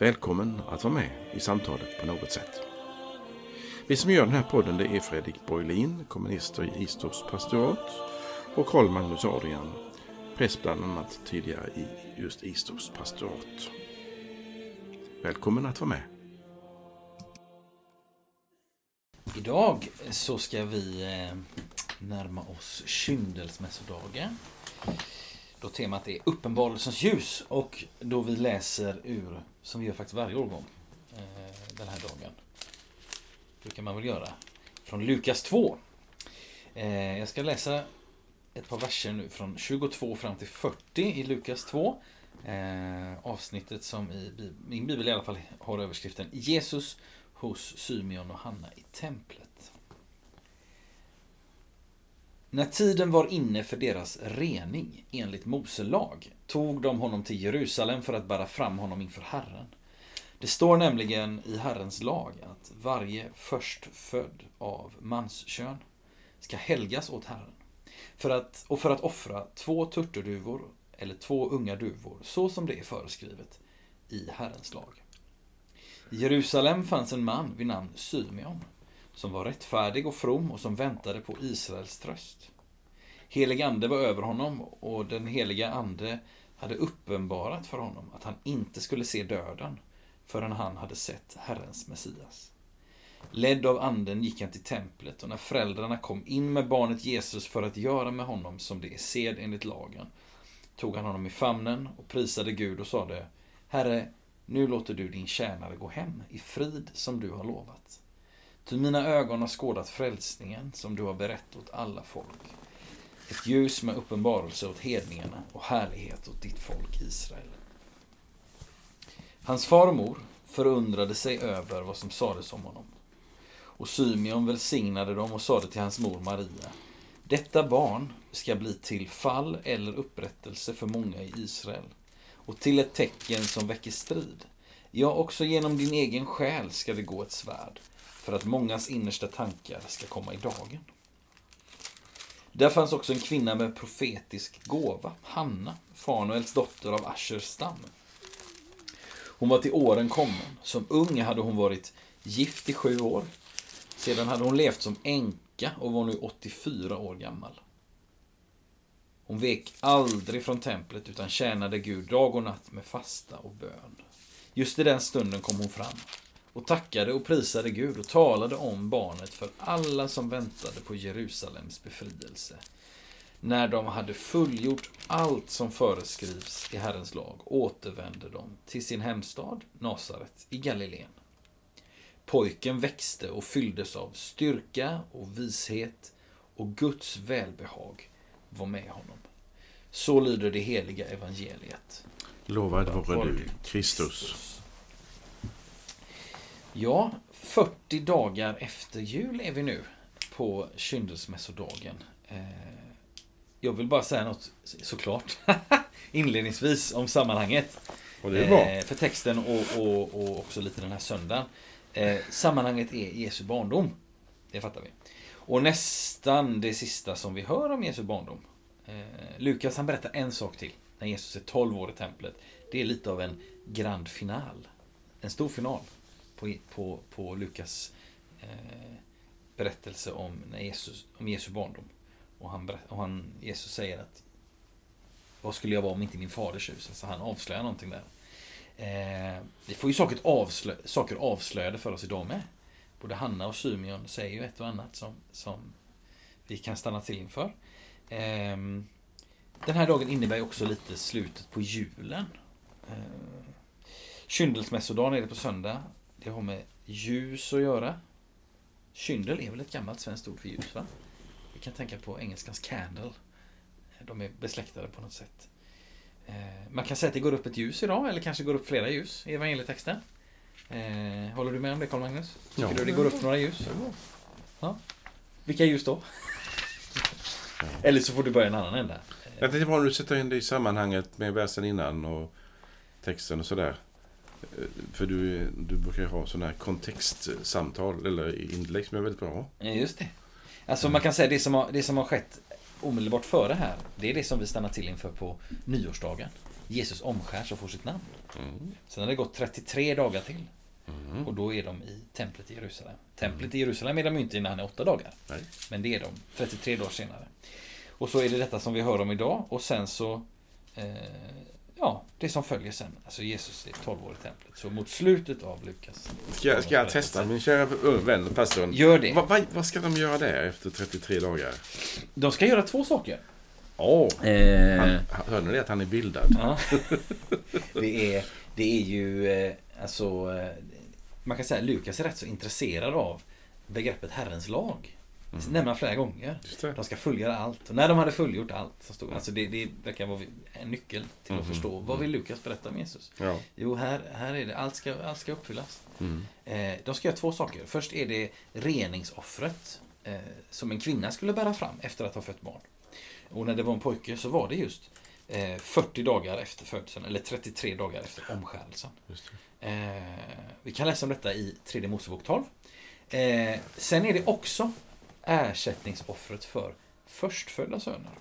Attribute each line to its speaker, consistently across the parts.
Speaker 1: Välkommen att vara med i samtalet på något sätt. Vi som gör den här podden det är Fredrik Borglin, kommunister i Istorps pastorat och Karl Magnus Adrian, präst bland annat tidigare i just Istorps pastorat. Välkommen att vara med.
Speaker 2: Idag så ska vi eh, närma oss kyndelsmässodagen. Då temat är uppenbarelsens ljus och då vi läser ur, som vi gör faktiskt varje årgång, eh, den här dagen. brukar man väl göra. Från Lukas 2. Eh, jag ska läsa ett par verser nu från 22 fram till 40 i Lukas 2. Eh, avsnittet som i min bibel i alla fall har överskriften Jesus hos Symeon och Hanna i templet. När tiden var inne för deras rening enligt Mose lag tog de honom till Jerusalem för att bära fram honom inför Herren. Det står nämligen i Herrens lag att varje förstfödd av manskön ska helgas åt Herren. För att, och för att offra två turturduvor eller två unga duvor, så som det är föreskrivet i Herrens lag. I Jerusalem fanns en man vid namn Symeon som var rättfärdig och from och som väntade på Israels tröst. Helig ande var över honom och den heliga ande hade uppenbarat för honom att han inte skulle se döden förrän han hade sett Herrens Messias. Ledd av anden gick han till templet och när föräldrarna kom in med barnet Jesus för att göra med honom som det är sed enligt lagen tog han honom i famnen och prisade Gud och sade Herre, nu låter du din tjänare gå hem i frid som du har lovat. Ty mina ögon har skådat frälsningen som du har berett åt alla folk. Ett ljus med uppenbarelse åt hedningarna och härlighet åt ditt folk Israel. Hans farmor förundrade sig över vad som sades om honom. Och Symeon välsignade dem och sade till hans mor Maria. Detta barn ska bli till fall eller upprättelse för många i Israel och till ett tecken som väcker strid. Ja, också genom din egen själ ska det gå ett svärd för att mångas innersta tankar ska komma i dagen. Där fanns också en kvinna med profetisk gåva, Hanna, Fanuels dotter av Aschers stam. Hon var till åren kommen. Som ung hade hon varit gift i sju år. Sedan hade hon levt som änka och var nu 84 år gammal. Hon vek aldrig från templet utan tjänade Gud dag och natt med fasta och bön. Just i den stunden kom hon fram och tackade och prisade Gud och talade om barnet för alla som väntade på Jerusalems befrielse. När de hade fullgjort allt som föreskrivs i Herrens lag återvände de till sin hemstad Nasaret i Galileen. Pojken växte och fylldes av styrka och vishet och Guds välbehag var med honom. Så lyder det heliga evangeliet.
Speaker 1: Lovad vare du, Kristus.
Speaker 2: Ja, 40 dagar efter jul är vi nu på kyndelsmässodagen. Eh, jag vill bara säga något, såklart, inledningsvis om sammanhanget.
Speaker 1: Och det är bra.
Speaker 2: Eh, för texten och, och, och också lite den här söndagen. Eh, sammanhanget är Jesu barndom. Det fattar vi. Och nästan det sista som vi hör om Jesu barndom. Lukas han berättar en sak till. När Jesus är 12 år i templet. Det är lite av en grand final. En stor final på, på, på Lukas eh, berättelse om, när Jesus, om Jesu barndom. Och, han, och han, Jesus säger att vad skulle jag vara om inte min faders hus? Alltså han avslöjar någonting där. Eh, vi får ju saker, avslö, saker avslöjade för oss idag med. Både Hanna och Symeon säger ju ett och annat som, som vi kan stanna till inför. Eh, den här dagen innebär också lite slutet på julen. Eh, Kyndelsmässodagen är det på söndag. Det har med ljus att göra. Kyndel är väl ett gammalt svenskt ord för ljus va? Vi kan tänka på engelskans candle. De är besläktade på något sätt. Eh, man kan säga att det går upp ett ljus idag, eller kanske går upp flera ljus i evangelietexten. Eh, håller du med om det Carl Magnus? Tycker
Speaker 1: Ja.
Speaker 2: du det går upp några ljus? Vilka ljus då? Eller så får du börja en annan ända.
Speaker 1: Jag tänkte bara om du sätter in det i sammanhanget med versen innan och texten och sådär. Eh, För du, du brukar ju ha sådana här kontextsamtal eller inlägg som är väldigt bra.
Speaker 2: Ja, just det. Alltså man kan säga det som, har, det som har skett omedelbart före här. Det är det som vi stannar till inför på nyårsdagen. Jesus omskärs och får sitt namn.
Speaker 1: Mm.
Speaker 2: Sen har det gått 33 dagar till.
Speaker 1: Mm.
Speaker 2: Och då är de i templet i Jerusalem. Templet i Jerusalem är de inte innan han är åtta dagar.
Speaker 1: Nej.
Speaker 2: Men det är de 33 dagar senare. Och så är det detta som vi hör om idag. Och sen så eh, Ja, det som följer sen. Alltså Jesus är 12 år i templet. Så mot slutet av Lukas.
Speaker 1: Ska, jag- ska jag testa min kära vän, pastorn?
Speaker 2: Gör det.
Speaker 1: Va, va, vad ska de göra där efter 33 dagar?
Speaker 2: De ska göra två saker.
Speaker 1: Åh!
Speaker 2: Eh,
Speaker 1: Han, hörde ni det att han är bildad?
Speaker 2: Ja. det, är, det är ju eh, alltså eh, Man kan säga att Lukas är rätt så intresserad av begreppet Herrens lag. Det
Speaker 1: Mm.
Speaker 2: nämner han flera gånger.
Speaker 1: Det.
Speaker 2: De ska fullgöra allt. Och när de hade fullgjort allt så stod alltså det, det verkar vara en nyckel till att
Speaker 1: Mhm.
Speaker 2: förstå. Vad vill Lukas berätta om Jesus?
Speaker 1: Ja.
Speaker 2: Jo, här, här är det. Allt ska, allt ska uppfyllas.
Speaker 1: Mm.
Speaker 2: Eh, de ska göra två saker. Först är det reningsoffret eh, som en kvinna skulle bära fram efter att ha fött barn. Och när det var en pojke så var det just eh, 40 dagar efter födseln, eller 33 dagar efter omskärelsen.
Speaker 1: Det.
Speaker 2: Eh, vi kan läsa om detta i 3 Mosebok 12. Eh, sen är det också ersättningsoffret för förstfödda söner.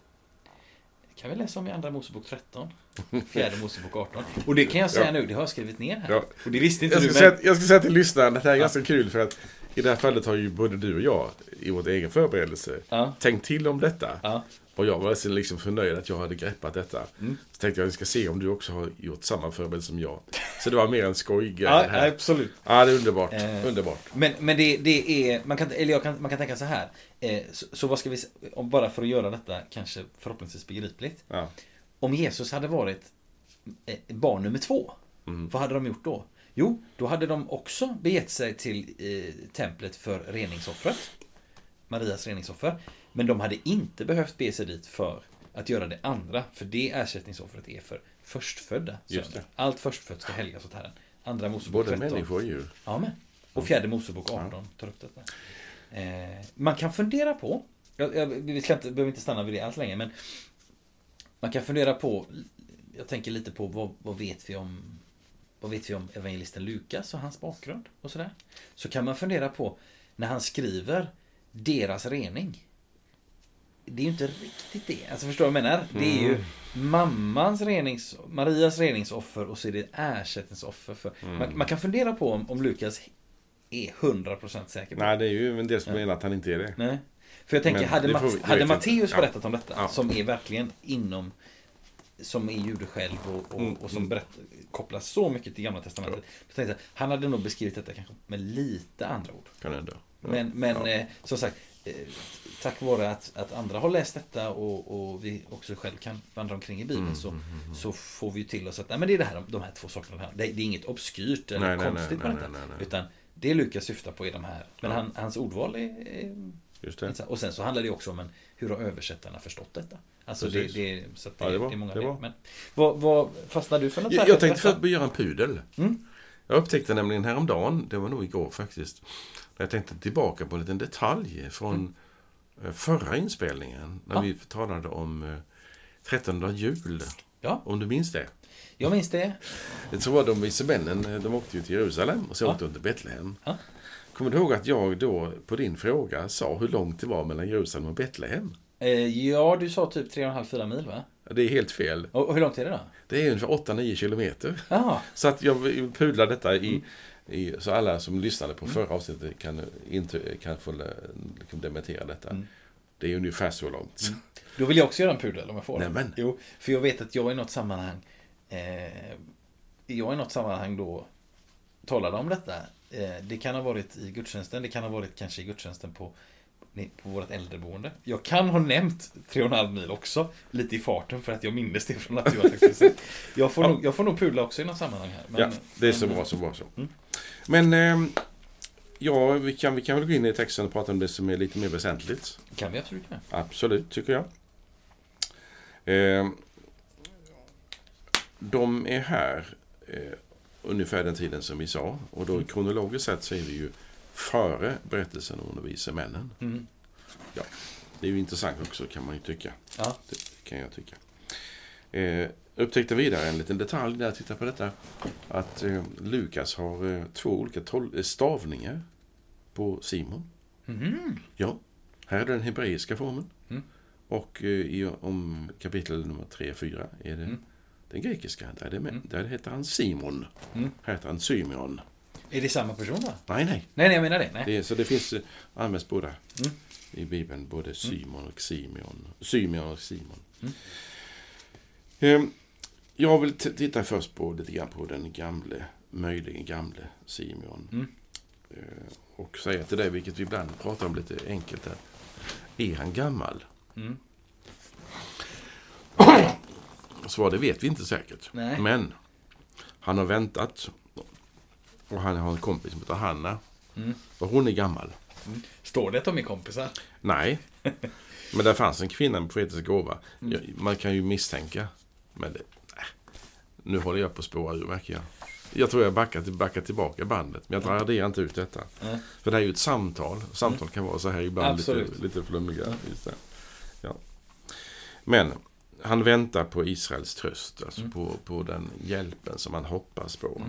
Speaker 2: Det kan vi läsa om i Andra Mosebok 13, Fjärde Mosebok 18. Och det kan jag säga
Speaker 1: Ja.
Speaker 2: nu, det har jag skrivit ner här.
Speaker 1: Ja.
Speaker 2: Och det visste inte
Speaker 1: Jag
Speaker 2: du,
Speaker 1: ska,
Speaker 2: men...
Speaker 1: säga, jag ska säga till lyssnarna att det här är
Speaker 2: Ja.
Speaker 1: ganska kul för att i det här fallet har ju både du och jag i vår egen förberedelse
Speaker 2: Ja,
Speaker 1: tänkt till om detta. Och jag var så liksom förnöjd att jag hade greppat detta.
Speaker 2: Mm.
Speaker 1: Så tänkte jag att vi ska se om du också har gjort samma förberedelse som jag. Så det var mer en skojgrej
Speaker 2: ja
Speaker 1: här.
Speaker 2: absolut.
Speaker 1: Ja, det är underbart.
Speaker 2: Eh.
Speaker 1: Underbart.
Speaker 2: Men, men det, det är, man kan, eller jag kan, man kan tänka så här. Eh, så, så vad ska vi, bara för att göra detta kanske förhoppningsvis begripligt.
Speaker 1: Ja.
Speaker 2: Om Jesus hade varit eh, barn nummer två,
Speaker 1: Mm.
Speaker 2: vad hade de gjort då? Jo, då hade de också begett sig till eh, templet för reningsoffret. Marias reningsoffer. Men de hade inte behövt bege sig dit för att göra det andra. För det ersättningsoffret är för förstfödda. Allt förstfött ska helgas åt Herren. Andra Mosebok
Speaker 1: Både
Speaker 2: 13.
Speaker 1: människor och djur.
Speaker 2: Ja, men. Och fjärde Mosebok 18 tar upp detta. Eh, man kan fundera på, jag, jag, vi ska inte, behöver inte stanna vid det alls länge, men man kan fundera på, jag tänker lite på vad, vad vet vi om vad vet vi om evangelisten Lukas och hans bakgrund och sådär. Så kan man fundera på när han skriver deras rening. Det är ju inte riktigt det. Alltså förstår du vad jag menar? Det är ju mammans renings, Marias reningsoffer och så är det ersättningsoffer för. Man, man kan fundera på om, om Lukas är 100% säker på
Speaker 1: Nej, det är ju en del som menar att han inte är det.
Speaker 2: Nej. För jag tänker,
Speaker 1: Men
Speaker 2: hade,
Speaker 1: det
Speaker 2: Mat-
Speaker 1: får vi- det
Speaker 2: hade Matteus.
Speaker 1: Ja.
Speaker 2: berättat om detta,
Speaker 1: Ja.
Speaker 2: som är verkligen inom som är jude själv och, och,
Speaker 1: Mm,
Speaker 2: och som
Speaker 1: mm.
Speaker 2: berätt, kopplas så mycket till Gamla Testamentet. Tänkte jag, han hade nog beskrivit detta kanske med lite andra ord.
Speaker 1: Kan ändå. Ja.
Speaker 2: Men, men
Speaker 1: Ja.
Speaker 2: eh, som sagt, eh, tack vare att, att andra har läst detta och, och vi också själv kan vandra omkring i Bibeln
Speaker 1: Mm,
Speaker 2: så,
Speaker 1: mm, mm.
Speaker 2: så får vi till oss att nej, men det är det här, de här två sakerna. Här. Det, det är inget obskyrt eller
Speaker 1: Nej, nej, nej,
Speaker 2: konstigt med
Speaker 1: nej,
Speaker 2: detta.
Speaker 1: nej, nej, nej.
Speaker 2: Utan det Lukas syftar på är de här. Men
Speaker 1: Ja.
Speaker 2: han, hans ordval är, är. Och sen så handlar det också om en, hur har översättarna förstått detta? Alltså det, det, så att det,
Speaker 1: Ja, det
Speaker 2: det,
Speaker 1: var-
Speaker 2: är många
Speaker 1: det
Speaker 2: det
Speaker 1: var.
Speaker 2: Men vad, vad fastnade du för något
Speaker 1: Jag, jag tänkte
Speaker 2: för
Speaker 1: först göra en pudel.
Speaker 2: Mm.
Speaker 1: Jag upptäckte nämligen häromdagen, det var nog igår faktiskt, när jag tänkte tillbaka på en liten detalj från eh, förra inspelningen. När
Speaker 2: Mm. Ja.
Speaker 1: vi talade om eh, 13 jul.
Speaker 2: Ja,
Speaker 1: Om du minns det?
Speaker 2: jag minns det.
Speaker 1: Så var de vise männen, eh, de åkte ju till Jerusalem och så
Speaker 2: Ja.
Speaker 1: åkte de till Betlehem.
Speaker 2: Ja.
Speaker 1: Kommer du ihåg att jag då på din fråga sa hur långt det var mellan Jerusalem och Betlehem?
Speaker 2: Eh, ja, du sa typ 3,5-4 mil va?
Speaker 1: Det är helt fel.
Speaker 2: Och, och hur långt är det då?
Speaker 1: Det är ungefär 8-9 kilometer.
Speaker 2: Jaha,
Speaker 1: Så att jag pudlar detta i,
Speaker 2: Mm.
Speaker 1: i, så alla som lyssnade på förra avsnittet kan, inte, kan få eh, liksom dementera detta.
Speaker 2: Mm.
Speaker 1: Det är ungefär så långt.
Speaker 2: då vill jag också göra en pudel om jag får.
Speaker 1: Nämen.
Speaker 2: Jo, för jag vet att jag i något sammanhang eh, jag i något sammanhang då talade om detta. Eh, det kan ha varit i gudstjänsten, det kan ha varit kanske i gudstjänsten på på vårt äldreboende. Jag kan ha nämnt 3,5 mil också, lite i farten för att jag minns det från att jag, får
Speaker 1: Ja.
Speaker 2: nog, jag får nog pudla också i något sammanhang här. Men,
Speaker 1: ja, det är så
Speaker 2: men-
Speaker 1: bra, så bra så.
Speaker 2: Mm.
Speaker 1: Men ehm, ja, vi kan, vi kan väl gå in i texten och prata om det som är lite mer väsentligt.
Speaker 2: Kan vi absolut göra.
Speaker 1: Absolut, tycker jag. Ehm, de är här eh, ungefär den tiden som vi sa. Och då kronologiskt sett så är vi ju före berättelsen om de vise männen.
Speaker 2: Mm.
Speaker 1: Det är ju intressant också kan man ju tycka.
Speaker 2: Ja.
Speaker 1: Det kan jag tycka. Eh, upptäckte vidare en liten detalj när jag tittade på detta. Att eh, Lukas har eh, två olika eh, stavningar på Simon.
Speaker 2: Mhm.
Speaker 1: Ja, här är den hebreiska formen.
Speaker 2: Mm.
Speaker 1: Och eh, i, om kapitel nummer 3-4 är det
Speaker 2: Mm.
Speaker 1: Den grekiska. Där, är det
Speaker 2: Mm.
Speaker 1: där heter han Simon.
Speaker 2: Mm.
Speaker 1: Här heter han Symeon.
Speaker 2: Är det samma person då?
Speaker 1: Nej, nej.
Speaker 2: Nej, nej jag menar det. Nej.
Speaker 1: Det är, så det finns, eh, används båda
Speaker 2: Mm.
Speaker 1: i Bibeln. Både Simon och Simeon. Symeon och Simon.
Speaker 2: Mm.
Speaker 1: Ehm, jag vill titta först på lite grann på den gamle, möjligen gamle Simeon.
Speaker 2: Mm.
Speaker 1: Eh, och säga till dig, vilket vi ibland pratar om lite enkelt här. Är han gammal?
Speaker 2: Mm.
Speaker 1: Svar det vet vi inte säkert.
Speaker 2: Nej.
Speaker 1: Men han har väntat. Och han har en kompis som heter Hanna.
Speaker 2: Mm.
Speaker 1: Och hon är gammal.
Speaker 2: Står det att de är kompisar?
Speaker 1: Nej. Men där fanns en kvinna med profetisk gåva.
Speaker 2: Mm.
Speaker 1: Man kan ju misstänka. Men det. Nu håller jag på att spåra ur märker jag. Jag tror jag backar, till- backar tillbaka bandet. Men jag raderar inte ut detta.
Speaker 2: Nej.
Speaker 1: För det är ju ett samtal. Samtal kan vara så här ibland lite,
Speaker 2: Absolut.
Speaker 1: lite flummiga. Ja. Men han väntar på Israels tröst. Alltså
Speaker 2: Mm.
Speaker 1: på, på den hjälpen som han hoppas på.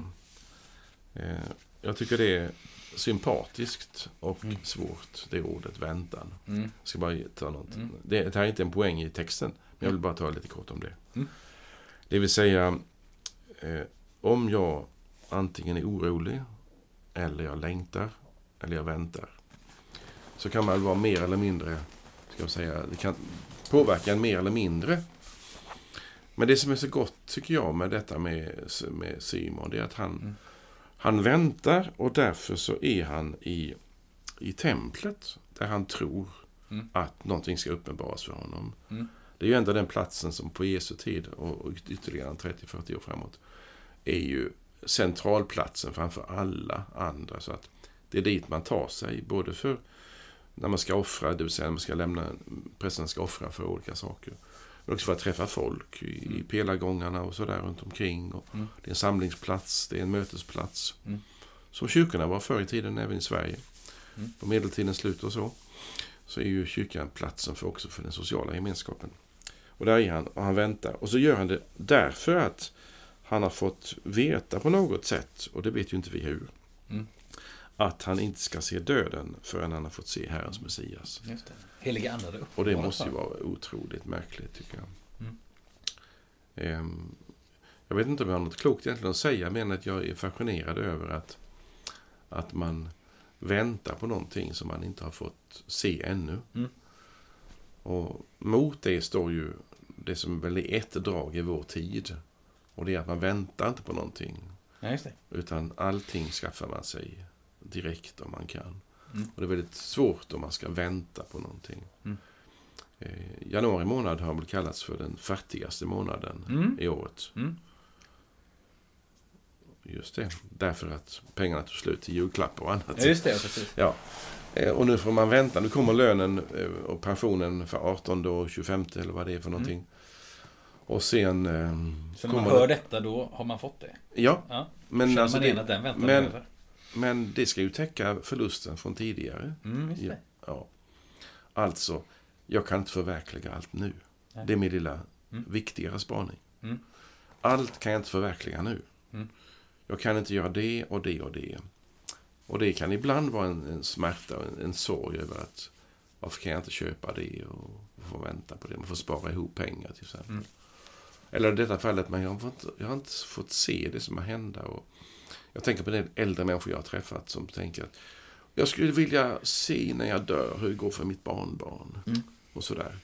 Speaker 1: Eh, jag tycker det är sympatiskt och
Speaker 2: Mm.
Speaker 1: svårt, det ordet väntan.
Speaker 2: Mm.
Speaker 1: Jag ska bara ta något.
Speaker 2: Mm.
Speaker 1: Det, det här är inte en poäng i texten, men jag vill bara ta lite kort om det.
Speaker 2: Mm.
Speaker 1: Det vill säga, eh, om jag antingen är orolig, eller jag längtar, eller jag väntar, så kan man vara mer eller mindre, ska jag säga, det kan påverka en mer eller mindre. Men det som är så gott, tycker jag, med detta med, med Simon, det är att han,
Speaker 2: Mm.
Speaker 1: han väntar och därför så är han i, i templet där han tror
Speaker 2: Mm.
Speaker 1: att någonting ska uppenbaras för honom.
Speaker 2: Mm.
Speaker 1: Det är ju ändå den platsen som på Jesu tid och, och ytterligare en 30-40 år framåt är ju centralplatsen framför alla andra. Så att det är dit man tar sig, både för när man ska offra, det vill säga när man ska lämna, prästen ska offra för olika saker. Men också för att träffa folk i, i pelargångarna och sådär runt omkring. Och
Speaker 2: Mm.
Speaker 1: Det är en samlingsplats, det är en mötesplats.
Speaker 2: Mm.
Speaker 1: Som kyrkorna var förr i tiden, även i Sverige.
Speaker 2: Mm.
Speaker 1: På medeltidens slut och så. Så är ju kyrkan platsen för också för den sociala gemenskapen. Och där är han och han väntar. Och så gör han det därför att han har fått veta på något sätt, och det vet ju inte vi hur,
Speaker 2: Mm.
Speaker 1: Att han inte ska se döden förrän han har fått se Herrens Messias.
Speaker 2: Just det. Heliga hade
Speaker 1: Och det måste ju vara otroligt märkligt, tycker jag.
Speaker 2: Mm.
Speaker 1: Ehm, jag vet inte om jag har något klokt egentligen att säga, men att jag är fascinerad över att, att man väntar på någonting som man inte har fått se ännu.
Speaker 2: Mm.
Speaker 1: Och mot det står ju det som väl är ett drag i vår tid. Och det är att man väntar inte på någonting.
Speaker 2: Ja.
Speaker 1: Utan allting skaffar man sig direkt om man kan.
Speaker 2: Mm.
Speaker 1: Och det är väldigt svårt om man ska vänta på någonting.
Speaker 2: Mm.
Speaker 1: Eh, januari månad har väl kallats för den fattigaste månaden
Speaker 2: Mm.
Speaker 1: i året.
Speaker 2: Mm.
Speaker 1: Just det. Därför att pengarna tog slut till julklappar och annat.
Speaker 2: Ja, just det. Precis.
Speaker 1: Ja. Eh, Och nu får man vänta. Nu kommer lönen eh, och pensionen för 18 och 25 eller vad det är för någonting. Och sen... eh,
Speaker 2: Så när man hör
Speaker 1: det-
Speaker 2: detta då har man fått det?
Speaker 1: Ja,
Speaker 2: Ja.
Speaker 1: men,
Speaker 2: Känner
Speaker 1: alltså
Speaker 2: man igen att den väntan
Speaker 1: men-
Speaker 2: över?
Speaker 1: Men det ska ju täcka förlusten från tidigare.
Speaker 2: Mm,
Speaker 1: Ja. Ja. Alltså, jag kan inte förverkliga allt nu.
Speaker 2: Nej.
Speaker 1: Det är min lilla
Speaker 2: Mm.
Speaker 1: viktigare spaning.
Speaker 2: Mm.
Speaker 1: Allt kan jag inte förverkliga nu.
Speaker 2: Mm.
Speaker 1: Jag kan inte göra det och det och det. Och det kan ibland vara en, en smärta och en, en sorg över att varför kan jag inte köpa det och få vänta på det. Man får spara ihop pengar till exempel.
Speaker 2: Mm.
Speaker 1: Eller i detta fallet, men jag har, fått, jag har inte fått se det som har hända. Och jag tänker på det äldre människor jag har träffat som tänker att jag skulle vilja se när jag dör hur det går för mitt barnbarn.
Speaker 2: Mm.
Speaker 1: Och sådär.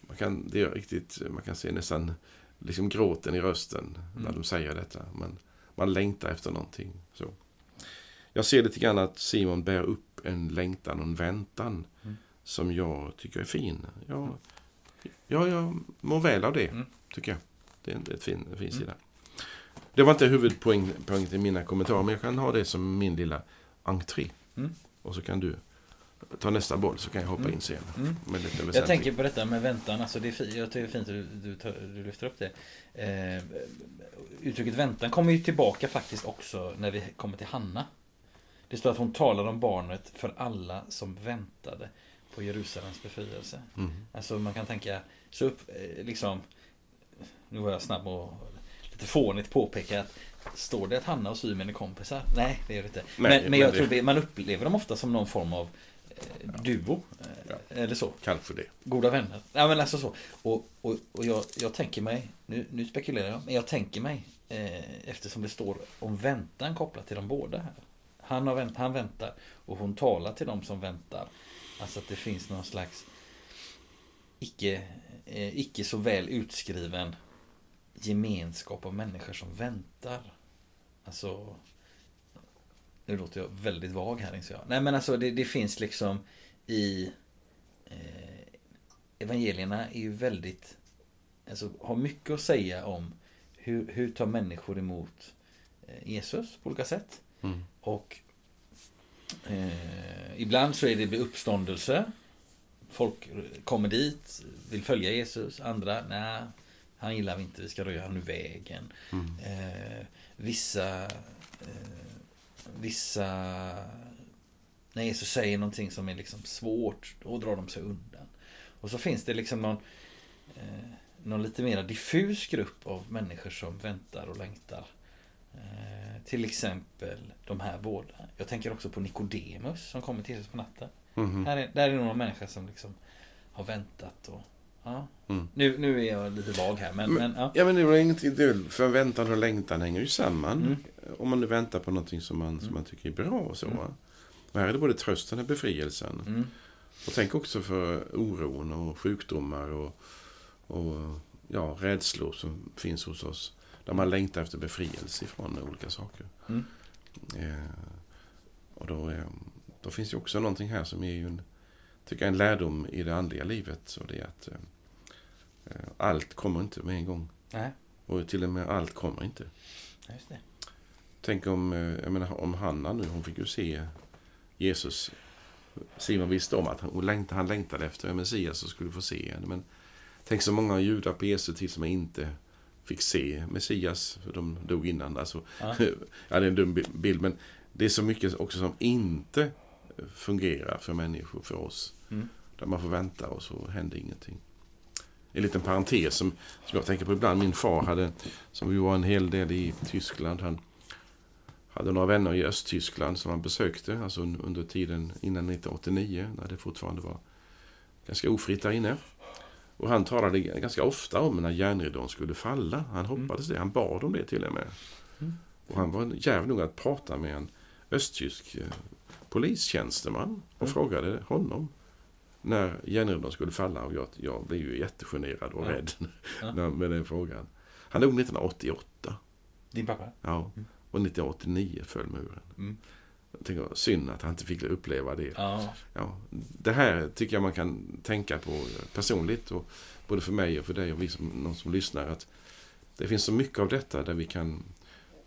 Speaker 1: Man kan, det är riktigt, man kan se nästan liksom gråten i rösten när
Speaker 2: Mm.
Speaker 1: de säger detta. Man, man längtar efter någonting. Så. Jag ser lite grann att Simon bär upp en längtan och en väntan
Speaker 2: Mm.
Speaker 1: som jag tycker är fin. Jag, ja, jag mår väl av det,
Speaker 2: Mm.
Speaker 1: tycker jag. Det är en, ett fin, en fin
Speaker 2: Mm.
Speaker 1: sida. Det var inte huvudpoängen i mina kommentarer, men jag kan ha det som min lilla entré.
Speaker 2: Mm.
Speaker 1: Och så kan du ta nästa boll så kan jag hoppa
Speaker 2: Mm.
Speaker 1: in sen.
Speaker 2: Mm.
Speaker 1: Med lite
Speaker 2: Jag tänker på detta med väntan. Alltså det är fi- jag tycker det är fint att du, du, tar- du lyfter upp det. Eh, uttrycket väntan kommer ju tillbaka faktiskt också när vi kommer till Hanna. Det står att hon talar om barnet för alla som väntade på Jerusalems befrielse.
Speaker 1: Mm.
Speaker 2: Alltså man kan tänka, så upp, eh, liksom, nu var jag snabb och lite fånigt påpeka att Står det att Hanna och Symen är kompisar? Nej, det gör det inte. Men, men
Speaker 1: men
Speaker 2: jag
Speaker 1: det-
Speaker 2: tror det, man upplever dem ofta som någon form av eh, duo. Eh,
Speaker 1: Ja.
Speaker 2: Eller så.
Speaker 1: Kanske det.
Speaker 2: Goda vänner. Ja men alltså så. Och, och, och jag, jag tänker mig, nu, nu spekulerar jag, men jag tänker mig eh, eftersom det står om väntan kopplat till de båda här. Han, har vänt, han väntar och hon talar till de som väntar. Alltså att det finns någon slags icke, eh, icke så väl utskriven gemenskap av människor som väntar. Alltså nu låter jag väldigt vag här inser jag. Nej men alltså det, det finns liksom i eh, Evangelierna är ju väldigt Alltså har mycket att säga om hur, hur tar människor emot eh, Jesus på olika sätt.
Speaker 1: Mm.
Speaker 2: Och eh, ibland så är det vid uppståndelse. Folk kommer dit, vill följa Jesus. Andra, nej, han gillar vi inte, vi ska röja honom ur vägen.
Speaker 1: Mm.
Speaker 2: Eh, vissa eh, Vissa När Jesus säger någonting som är liksom svårt Då drar de sig undan Och så finns det liksom någon eh, Någon lite mer diffus grupp av människor som väntar och längtar eh, Till exempel de här båda Jag tänker också på Nikodemus som kommer till Jesus på natten
Speaker 1: Mhm.
Speaker 2: här är, Där är några människor som liksom Har väntat och Ja
Speaker 1: Mm.
Speaker 2: nu, nu är jag lite vag här men,
Speaker 1: Men-
Speaker 2: men ja.
Speaker 1: Ja, men det är ingenting. är- Förväntan och längtan hänger ju samman.
Speaker 2: Mm.
Speaker 1: Om man nu väntar på någonting som man, som man tycker är bra och så. va. Och här är det både trösten och befrielsen.
Speaker 2: Mm.
Speaker 1: Och tänk också för oron och sjukdomar och, och ja, rädslor som finns hos oss. Där man längtar efter befrielse ifrån olika saker.
Speaker 2: Mm.
Speaker 1: Eh, och då, eh, då finns ju också någonting här som är ju en, tycker en lärdom i det andliga livet. Och det är att eh, eh, allt kommer inte med en gång.
Speaker 2: Nej,
Speaker 1: Och till och med allt kommer inte.
Speaker 2: just det.
Speaker 1: Tänk om, eh, jag menar, om Hanna nu, hon fick ju se Jesus. Simon visste om att han, längtade, han längtade efter en Messias som skulle få se henne. Men tänk så många judar på Jesu tid som inte fick se Messias, för de dog innan. Alltså,
Speaker 2: Ja.
Speaker 1: ja, det är en dum bi- bild, men det är så mycket också som inte fungerar för människor, för oss.
Speaker 2: Mm.
Speaker 1: Där man får vänta och så händer ingenting. En liten parentes som, som jag tänker på ibland. Min far hade, som ju var en hel del i Tyskland, han hade några vänner i Östtyskland som han besökte, alltså un- under tiden innan 1989, när det fortfarande var ganska ofritt där inne. Och han talade ganska ofta om när järnridån skulle falla. Han hoppades det, han bad om det till och med.
Speaker 2: Mm.
Speaker 1: Och han var djärv nog att prata med en östtysk eh, polistjänsteman och
Speaker 2: Mm.
Speaker 1: frågade honom när järnridån skulle falla. Och jag, jag blev ju jättegenerad och
Speaker 2: Ja.
Speaker 1: rädd
Speaker 2: Ja.
Speaker 1: med den frågan. Han dog 1988.
Speaker 2: Din pappa?
Speaker 1: Ja.
Speaker 2: Mm.
Speaker 1: Och 1989 föll muren.
Speaker 2: Mm.
Speaker 1: Jag tänker, synd att han inte fick uppleva det.
Speaker 2: Ja.
Speaker 1: Ja, det här tycker jag man kan tänka på personligt. Och både för mig och för dig och vi som, någon som lyssnar. att Det finns så mycket av detta där vi kan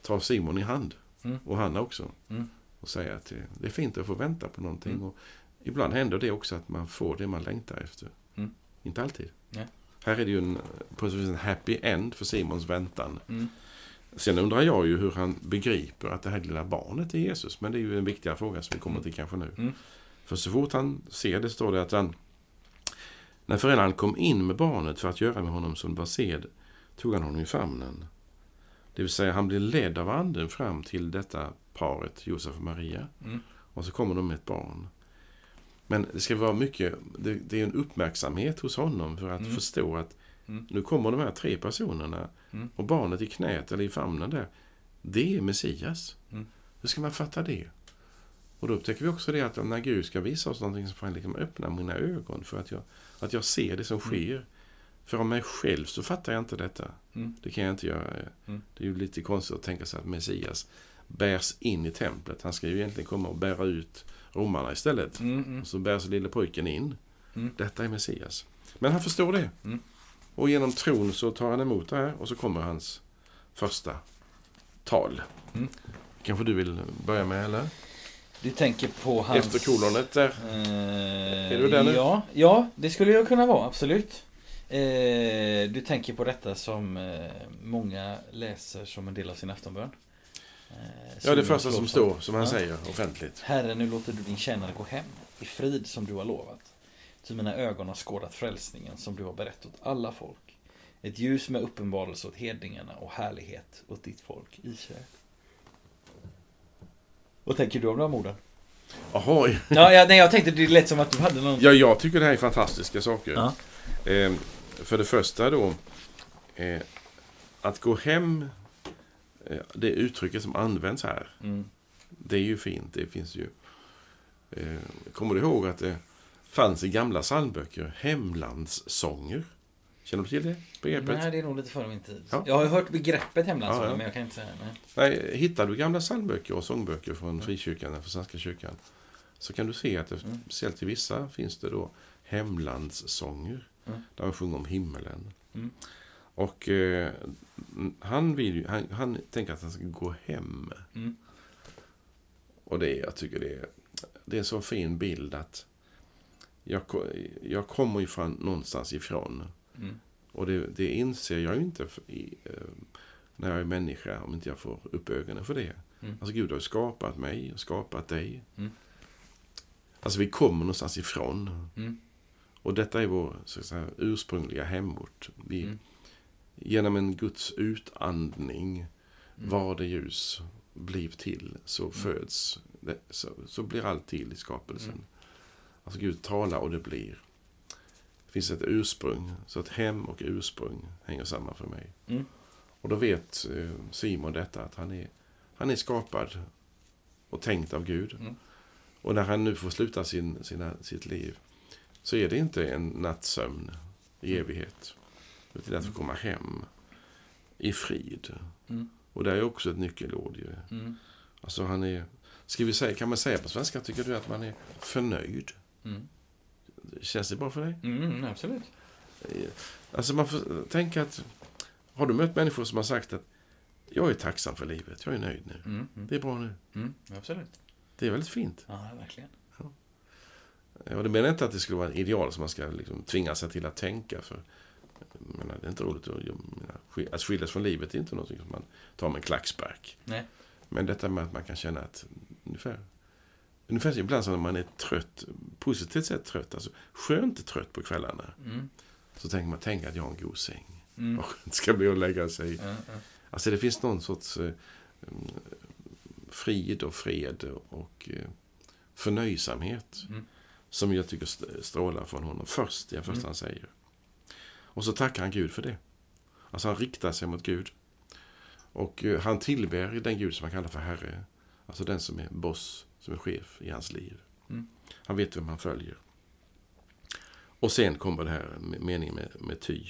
Speaker 1: ta Simon i hand.
Speaker 2: Mm.
Speaker 1: Och Hanna också.
Speaker 2: Mm.
Speaker 1: Och säga att det, är fint att få vänta på någonting.
Speaker 2: Mm.
Speaker 1: Och ibland händer det också att man får det man längtar efter.
Speaker 2: Mm.
Speaker 1: Inte alltid.
Speaker 2: Nej.
Speaker 1: Här är det ju en, på en happy end för Simons väntan.
Speaker 2: Mm.
Speaker 1: Sen undrar jag ju hur han begriper att det här lilla barnet är Jesus. Men det är ju en viktigare fråga som vi kommer till kanske nu.
Speaker 2: Mm.
Speaker 1: För så fort han ser det står det att han... När föräldrarna kom in med barnet för att göra med honom som var sed tog han honom i famnen. Det vill säga han blir ledd av anden fram till detta paret, Josef och Maria.
Speaker 2: Mm.
Speaker 1: Och så kommer de med ett barn. Men det ska vara mycket, det, det är en uppmärksamhet hos honom för att
Speaker 2: Mm.
Speaker 1: förstå att
Speaker 2: Mm.
Speaker 1: nu kommer de här tre personerna
Speaker 2: Mm.
Speaker 1: och barnet i knät eller i famnen där, det är Messias.
Speaker 2: Mm.
Speaker 1: Hur ska man fatta det? Och då upptäcker vi också det att när Gud ska visa oss någonting så får han liksom öppna mina ögon för att jag, att jag ser det som
Speaker 2: Mm.
Speaker 1: sker. För av mig själv så fattar jag inte detta. Det kan jag inte göra. Det är ju lite konstigt att tänka sig att Messias bärs in i templet. Han ska ju egentligen komma och bära ut romarna istället.
Speaker 2: Mm. Mm.
Speaker 1: Och så bärs lille pojken in.
Speaker 2: Mm.
Speaker 1: Detta är Messias. Men han förstår det.
Speaker 2: Mm.
Speaker 1: Och genom tron så tar han emot det här och så kommer hans första tal.
Speaker 2: Mm.
Speaker 1: Kanske du vill börja med eller?
Speaker 2: Du tänker på hans...
Speaker 1: Efter kolonet där.
Speaker 2: Eh,
Speaker 1: Är du där nu?
Speaker 2: Ja, ja, det skulle jag kunna vara, absolut. Eh, du tänker på detta som eh, många läser som en del av sin aftonbön. Eh,
Speaker 1: Ja, det första som står, som han
Speaker 2: Ja.
Speaker 1: säger offentligt.
Speaker 2: Herre, nu låter du din tjänare gå hem i frid som du har lovat. Ty mina ögon har skådat frälsningen som du har berett åt alla folk. Ett ljus med uppenbarelse åt hedningarna och härlighet åt ditt folk Israel. Vad tänker du om de orden?
Speaker 1: Jaha,
Speaker 2: Ja, ja, nej, jag tänkte det lät som att du hade någon...
Speaker 1: ja, jag tycker det här är fantastiska saker.
Speaker 2: Ja.
Speaker 1: Eh, för det första då, eh, att gå hem, det uttrycket som används här,
Speaker 2: Mm.
Speaker 1: det är ju fint. Det finns ju... Eh, kommer du ihåg att det fanns i gamla psalmböcker hemlandssånger? Känner du till det begreppet?
Speaker 2: Nej, det är nog lite före min tid.
Speaker 1: Ja.
Speaker 2: Jag har hört begreppet hemlandssång,
Speaker 1: Ja, ja.
Speaker 2: men jag kan inte säga nej.
Speaker 1: Nej, hittar du gamla psalmböcker och sångböcker från frikyrkan, från Svenska kyrkan, så kan du se att det,
Speaker 2: Mm.
Speaker 1: speciellt i vissa finns det då hemlandssånger.
Speaker 2: Mm.
Speaker 1: Där man sjunger om himmelen.
Speaker 2: Mm.
Speaker 1: Och eh, han, vill han, han tänker att han ska gå hem.
Speaker 2: Mm.
Speaker 1: Och det, är- jag tycker det är, det är en så fin bild att jag, jag kommer ju från någonstans ifrån.
Speaker 2: Mm.
Speaker 1: Och det, det inser jag ju inte i, eh, när jag är människa om inte jag får upp ögonen för det.
Speaker 2: Mm.
Speaker 1: Alltså Gud har ju skapat mig och skapat dig.
Speaker 2: Mm.
Speaker 1: Alltså vi kommer någonstans ifrån.
Speaker 2: Mm.
Speaker 1: Och detta är vår så säga, ursprungliga hemort. Vi,
Speaker 2: Mm.
Speaker 1: Genom en Guds utandning
Speaker 2: Mm.
Speaker 1: var det ljus bliv till så föds, det, så, så blir allt till i skapelsen.
Speaker 2: Mm.
Speaker 1: Alltså Gud talar och det blir. Det finns ett ursprung, så att hem och ursprung hänger samman för mig.
Speaker 2: Mm.
Speaker 1: Och då vet eh, Simon detta, att han är, han är skapad och tänkt av Gud.
Speaker 2: Mm.
Speaker 1: Och när han nu får sluta sin, sina, sitt liv så är det inte en nattsömn i evighet. Utan att få komma hem i frid.
Speaker 2: Mm.
Speaker 1: Och det är också ett nyckelord ju.
Speaker 2: Mm.
Speaker 1: Alltså han är, ska vi säga, kan man säga på svenska, tycker du att man är förnöjd?
Speaker 2: Mm.
Speaker 1: Känns det bra för dig?
Speaker 2: Mm, absolut.
Speaker 1: Alltså man får tänka att, har du mött människor som har sagt att jag är tacksam för livet, jag är nöjd nu.
Speaker 2: Mm. Mm.
Speaker 1: Det är bra nu.
Speaker 2: Mm. Absolut.
Speaker 1: Det är väldigt fint.
Speaker 2: Ja, verkligen.
Speaker 1: Och det menar inte att det skulle vara en ideal som man ska liksom tvinga sig till att tänka. För, jag menar, det är inte roligt att, menar, att skiljas från livet. är inte något som man tar med en klackspark.
Speaker 2: Nej.
Speaker 1: Men detta med att man kan känna att ungefär, ungefär ibland som när man är trött, positivt sett trött, alltså skönt trött på kvällarna.
Speaker 2: Mm.
Speaker 1: Så tänker man, tänk att jag har en god säng.
Speaker 2: Mm.
Speaker 1: Vad skönt det ska bli att lägga sig.
Speaker 2: Ja, ja.
Speaker 1: Alltså det finns någon sorts eh, mm, frid och fred och eh, förnöjsamhet
Speaker 2: Mm.
Speaker 1: som jag tycker st- strålar från honom först, det första
Speaker 2: Mm.
Speaker 1: han säger. Och så tackar han Gud för det. Alltså han riktar sig mot Gud. Och eh, han tillber den Gud som han kallar för Herre. Alltså den som är boss, som är chef i hans liv.
Speaker 2: Mm.
Speaker 1: Han vet vem han följer. Och sen kommer det här meningen med, med ty.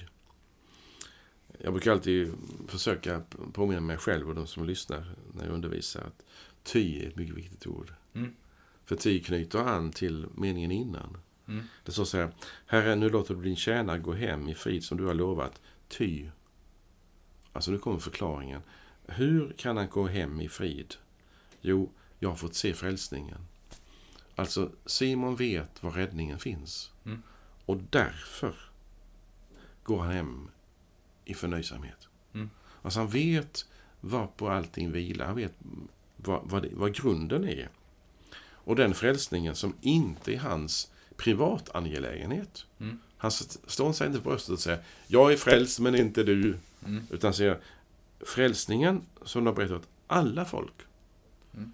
Speaker 1: Jag brukar alltid försöka påminna mig själv och de som lyssnar när jag undervisar att ty är ett mycket viktigt ord.
Speaker 2: Mm.
Speaker 1: För ty knyter an till meningen innan.
Speaker 2: Mm.
Speaker 1: Det står så här, Herre, nu låter du din tjänare gå hem i frid som du har lovat. Ty. Alltså nu kommer förklaringen. Hur kan han gå hem i frid? Jo, jag har fått se frälsningen. Alltså, Simon vet var räddningen finns.
Speaker 2: Mm.
Speaker 1: Och därför går han hem i förnöjsamhet.
Speaker 2: Mm.
Speaker 1: Alltså han vet vad på allting vilar. Han vet vad, vad, det, vad grunden är. Och den frälsningen som inte är hans privatangelägenhet.
Speaker 2: Mm.
Speaker 1: Han st- står sig inte på bröstet och säger Jag är frälst men inte du.
Speaker 2: Mm.
Speaker 1: Utan säger frälsningen som de har berättat åt alla folk.
Speaker 2: Mm.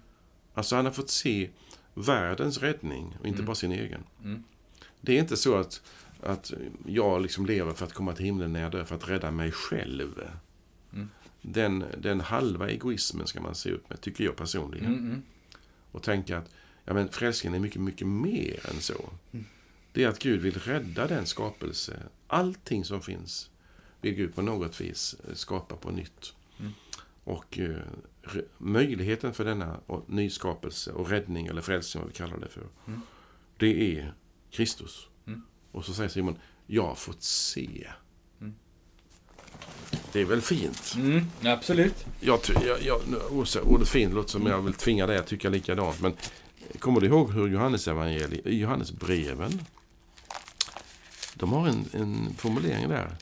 Speaker 1: Alltså han har fått se världens räddning och inte
Speaker 2: Mm.
Speaker 1: bara sin egen.
Speaker 2: Mm.
Speaker 1: Det är inte så att, att jag liksom lever för att komma till himlen när jag dör för att rädda mig själv.
Speaker 2: Mm.
Speaker 1: Den, den halva egoismen ska man se upp med, tycker jag personligen.
Speaker 2: Mm.
Speaker 1: Och tänka att ja, men frälsningen är mycket, mycket mer än så.
Speaker 2: Mm.
Speaker 1: Det är att Gud vill rädda den skapelse. Allting som finns vill Gud på något vis eh, skapa på nytt.
Speaker 2: Mm.
Speaker 1: Och eh, möjligheten för denna och- nyskapelse och räddning, eller frälsning vad vi kallar det för,
Speaker 2: Mm.
Speaker 1: det är Kristus.
Speaker 2: Mm.
Speaker 1: Och så säger Simon, jag har fått se.
Speaker 2: Mm.
Speaker 1: Det är väl fint?
Speaker 2: Mm. Absolut.
Speaker 1: Jag, jag, jag, ordet- ordet fin låter som jag vill tvinga dig att tycka likadant. Men kommer du ihåg hur Johannes, Johannes breven de har en, en formulering där.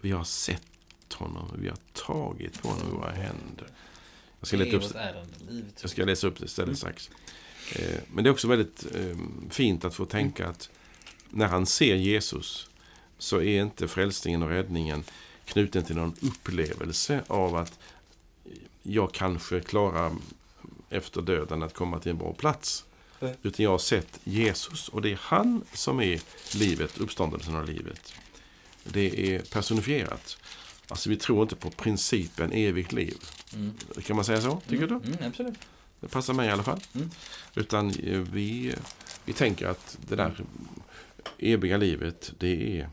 Speaker 1: Vi har sett honom, vi har tagit på honom i våra händer. Jag ska, läsa upp, jag ska läsa upp det istället strax. Eh, men det är också väldigt eh, fint att få tänka att när han ser Jesus så är inte frälsningen och räddningen knuten till någon upplevelse av att jag kanske klarar efter döden att komma till en bra plats. Utan jag har sett Jesus och det är han som är livet, uppståndelsen av livet. Det är personifierat. Alltså vi tror inte på principen evigt liv. Mm. Kan man säga så? Tycker
Speaker 2: mm. du? Mm, absolut.
Speaker 1: Det passar mig i alla fall. Mm. Utan eh, vi, vi tänker att det där eviga livet, det är...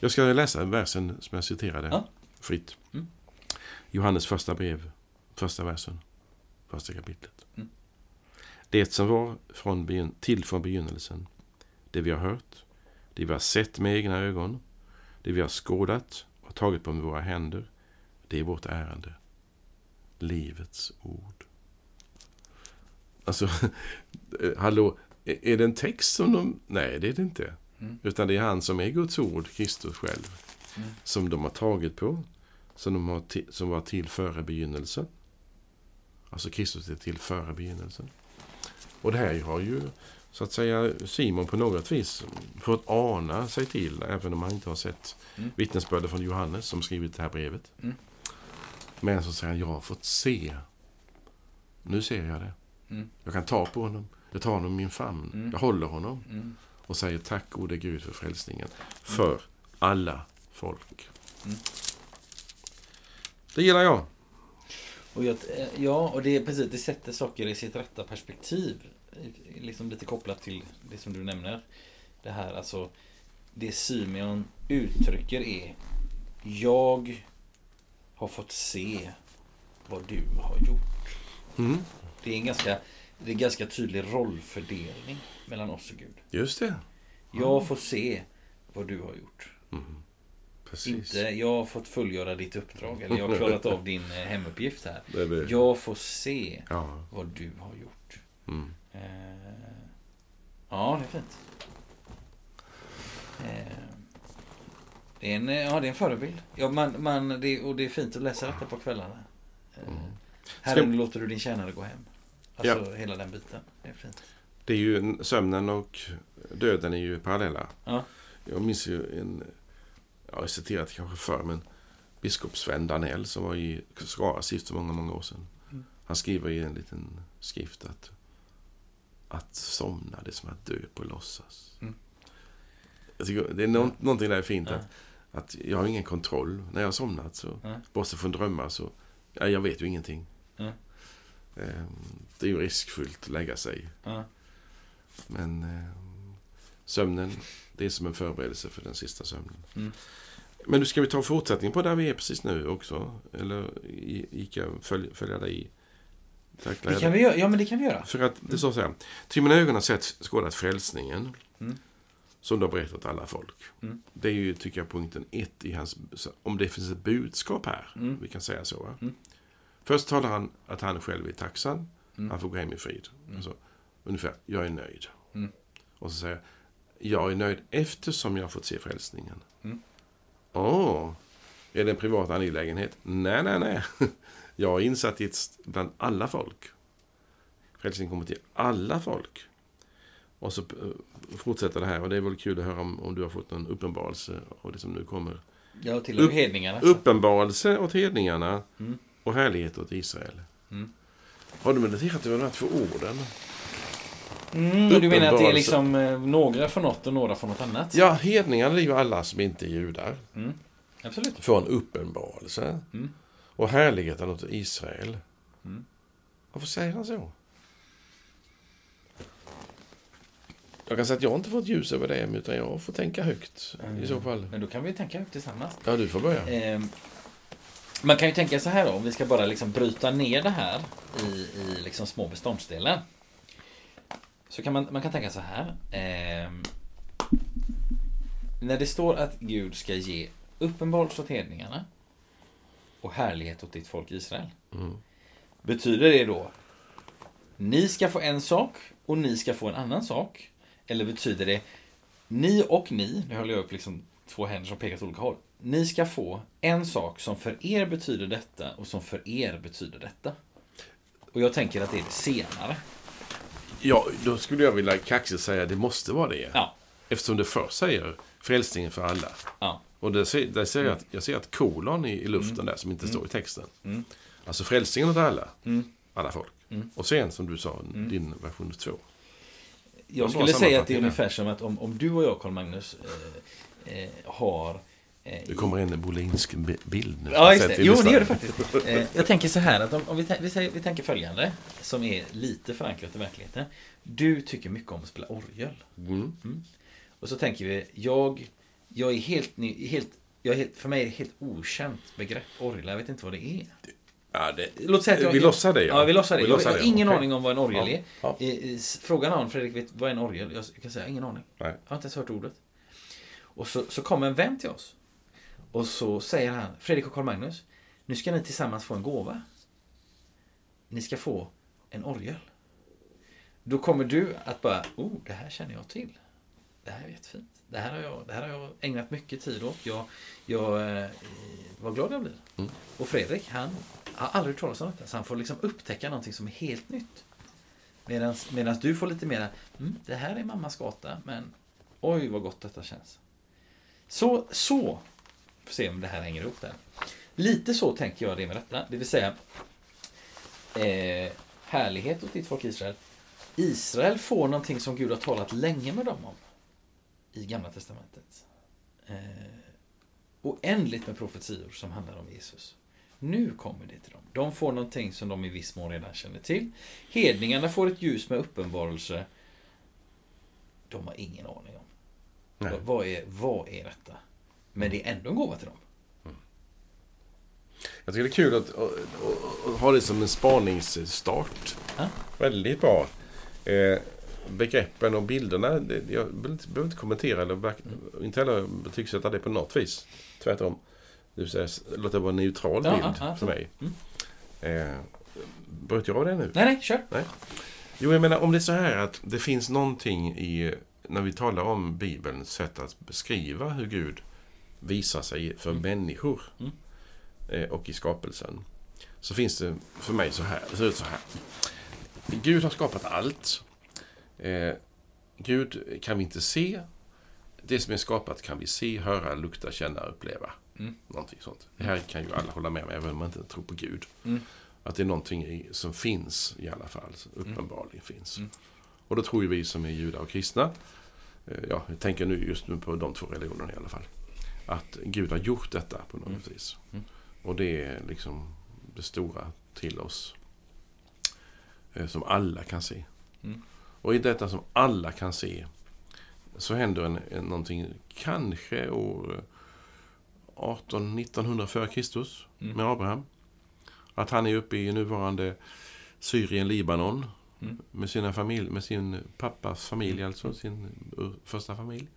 Speaker 1: Jag ska läsa versen som jag citerade ja. fritt. Mm. Johannes första brev, första versen, första kapitlet. Mm. Det som var från, till från begynnelsen, det vi har hört, det vi har sett med egna ögon, det vi har skådat och tagit på med våra händer, det är vårt ärende. Livets ord. Alltså, hallå, är det en text som de... Nej, det är det inte. Mm. Utan det är han som är Guds ord, Kristus själv. Mm. Som de har tagit på. Som, de har som var till före begynnelsen. Alltså Kristus är till före begynnelsen. Och det här har ju så att säga Simon på något vis fått ana sig till, även om han inte har sett mm. vittnesbördet från Johannes som skrivit det här brevet. Mm. Men så säger han, jag har fått se. Nu ser jag det. Mm. Jag kan ta på honom. Jag tar honom i min famn. Mm. Jag håller honom. Mm. Och säger tack gode Gud för frälsningen. För alla folk. Mm. Det gillar jag.
Speaker 2: Och jag, ja, och det är precis, det sätter saker i sitt rätta perspektiv. Liksom lite kopplat till det som du nämner. Det här alltså, det Symeon uttrycker är Jag har fått se vad du har gjort. Mm. Det är en ganska, det är en ganska tydlig rollfördelning mellan oss och Gud.
Speaker 1: Just det.
Speaker 2: Jag får se vad du har gjort. Mm. Precis. Inte jag har fått fullgöra ditt uppdrag eller jag har klarat av din eh, hemuppgift här. Jag får se ja. vad du har gjort. Mm. Eh, ja, det är fint. Eh, det, är en, ja, det är en förebild. Ja, man, man, det, och det är fint att läsa detta på kvällarna. Eh, mm. Herren, Ska... låter du din tjänare gå hem. Alltså ja. hela den biten. Det är fint.
Speaker 1: Det är ju sömnen och döden är ju parallella. Ja. Jag minns ju en jag har citerat kanske förr, men biskop Sven Danell som var i Skara stift för många, många år sedan. Mm. Han skriver i en liten skrift att att somna, det är som att dö på låtsas. Mm. Tycker, det är no ja. någonting där är fint. Ja. Att, att jag har ingen kontroll. När jag har somnat, så, ja. bortsett från drömmar, så ja, jag vet ju ingenting. Ja. Ehm, det är ju riskfyllt att lägga sig. Men eh, sömnen, det är som en förberedelse för den sista sömnen. Mm. Men nu ska vi ta fortsättning på där vi är precis nu också? Eller gick jag följa, följa dig?
Speaker 2: Tack, det kan vi göra. Ja, men det kan vi göra.
Speaker 1: För att det står så här. Till mina ögon har sett skådat frälsningen. Mm. Som du har berättat alla folk. Mm. Det är ju, tycker jag, punkten ett i hans... Om det finns ett budskap här. Mm. Vi kan säga så. Mm. Först talar han att han själv är tacksam. Mm. Han får gå hem i frid. Mm. Alltså, ungefär, jag är nöjd. Och så säger jag är nöjd eftersom jag har fått se frälsningen. Mm. Åh, är det en privat angelägenhet? Nej, nej, nej. Jag är insatt i ett, bland alla folk. Frälsningen kommer till alla folk. Och så eh, fortsätter det här och det är väl kul att höra om, om du har fått någon uppenbarelse av det som nu kommer.
Speaker 2: Ja, till Upp, hedningarna.
Speaker 1: Uppenbarelse åt hedningarna mm. och härlighet åt Israel. Mm. Har du mediterat över de här två orden?
Speaker 2: Mm, du menar att det är liksom eh, några för något och några för något annat?
Speaker 1: Ja, hedningarna är ju alla som inte är judar.
Speaker 2: Mm. Absolut.
Speaker 1: Får en uppenbarelse. Mm. Och härligheten åt Israel. Mm. Varför säger han så? Jag kan säga att jag inte fått ljus över det, utan jag får tänka högt mm. i så fall.
Speaker 2: Men då kan vi tänka högt tillsammans.
Speaker 1: Ja, du får börja. Eh,
Speaker 2: man kan ju tänka så här då, om vi ska bara liksom bryta ner det här i, i liksom små beståndsdelar. Så kan man, man kan tänka så här. Eh, när det står att Gud ska ge uppenbarelse åt hedningarna och härlighet åt ditt folk Israel. Mm. Betyder det då ni ska få en sak och ni ska få en annan sak? Eller betyder det ni och ni, nu håller jag upp liksom två händer som pekar åt olika håll. Ni ska få en sak som för er betyder detta och som för er betyder detta. Och jag tänker att det är det senare.
Speaker 1: Ja, då skulle jag vilja kaxigt säga att det måste vara det.
Speaker 2: Ja.
Speaker 1: Eftersom det först säger frälsningen för alla.
Speaker 2: Ja.
Speaker 1: Och där ser, där ser jag, att, jag ser att kolon i, i luften där som inte står i texten. Alltså frälsningen åt alla. Alla folk. Och sen som du sa, din version 2.
Speaker 2: Jag skulle säga att det är ungefär som att om, om du och jag, Carl-Magnus, eh, eh, har... Eh,
Speaker 1: Det kommer en bolinsk bi- bild nu.
Speaker 2: Ja, just det. Jo, det gör det faktiskt. Eh, jag tänker så här att om, om vi, vi, säger, vi tänker följande, som är lite förankrat i verkligheten. Du tycker mycket om att spela orgel.
Speaker 1: Mm.
Speaker 2: Och så tänker vi, jag, jag är helt ny, helt, jag är helt, för mig är det ett helt okänt begrepp, orgel. Jag vet inte vad det är.
Speaker 1: Ja, det,
Speaker 2: Låt säga att jag,
Speaker 1: vi låtsar det,
Speaker 2: ja. vi låtsar det.
Speaker 1: Vi
Speaker 2: jag, har ingen
Speaker 1: okej.
Speaker 2: aning om vad en orgel
Speaker 1: Ja,
Speaker 2: är.
Speaker 1: ja.
Speaker 2: I, fråga någon, Fredrik, vet, vad är en orgel? Jag kan säga, ingen aning.
Speaker 1: Nej.
Speaker 2: Jag har inte ens hört ordet. Och så, så kommer en vän till oss. Och så säger han, Fredrik och Carl-Magnus, nu ska ni tillsammans få en gåva. Ni ska få en orgel. Då kommer du att bara, oh, det här känner jag till. Det här är jättefint. Det här har jag, det här har jag ägnat mycket tid åt. Jag, jag, eh, vad glad jag blir.
Speaker 1: Mm.
Speaker 2: Och Fredrik, han har aldrig hört talas om detta. Så han får liksom upptäcka någonting som är helt nytt. Medan du får lite mer, mm, det här är mammas gata, men oj vad gott detta känns. Så, så, får se om det här hänger ihop där. Lite så tänker jag det med detta. Det vill säga, eh, härlighet åt ditt folk Israel. Israel får någonting som Gud har talat länge med dem om. I Gamla Testamentet. Eh, oändligt med profetior som handlar om Jesus. Nu kommer det till dem. De får någonting som de i viss mån redan känner till. Hedningarna får ett ljus med uppenbarelse. De har ingen aning om.
Speaker 1: Nej.
Speaker 2: Vad, vad, är, vad är detta? Men det är ändå en gåva till dem.
Speaker 1: Jag tycker det är kul att, att, att, att ha det som en spaningsstart.
Speaker 2: Ja.
Speaker 1: Väldigt bra. Eh, begreppen och bilderna, det, jag behöver inte, kommentera eller back, inte heller betygsätta det på något vis. Tvärtom. Det vill säga, låt det vara en neutral
Speaker 2: Ja,
Speaker 1: bild
Speaker 2: ja,
Speaker 1: för mig.
Speaker 2: Mm.
Speaker 1: Eh, bröt jag av det nu?
Speaker 2: Nej, nej, kör.
Speaker 1: Jo, jag menar om det är så här att det finns någonting i, när vi talar om Bibelns sätt att beskriva hur Gud visar sig för människor
Speaker 2: Mm.
Speaker 1: eh, och i skapelsen. Så finns det för mig så här, det ser ut så här. Gud har skapat allt. Eh, Gud kan vi inte se. Det som är skapat kan vi se, höra, lukta, känna, uppleva.
Speaker 2: Mm.
Speaker 1: Någonting sånt. Det här kan ju alla hålla med om, även om man inte tror på Gud.
Speaker 2: Mm.
Speaker 1: Att det är någonting som finns i alla fall. som Uppenbarligen finns.
Speaker 2: Mm.
Speaker 1: Och då tror ju vi som är judar och kristna. eh, Ja, jag tänker nu just nu på de två religionerna i alla fall. Att Gud har gjort detta på något
Speaker 2: Mm.
Speaker 1: vis.
Speaker 2: Mm.
Speaker 1: Och det är liksom det stora till oss. eh, Som alla kan se.
Speaker 2: Mm.
Speaker 1: Och i detta som alla kan se så händer en, en, någonting kanske år 18-1900 före Kristus
Speaker 2: Mm.
Speaker 1: med Abraham. Att han är uppe i nuvarande Syrien, Libanon
Speaker 2: Mm.
Speaker 1: med, sina familj, med sin pappas familj, alltså sin ur- första familj.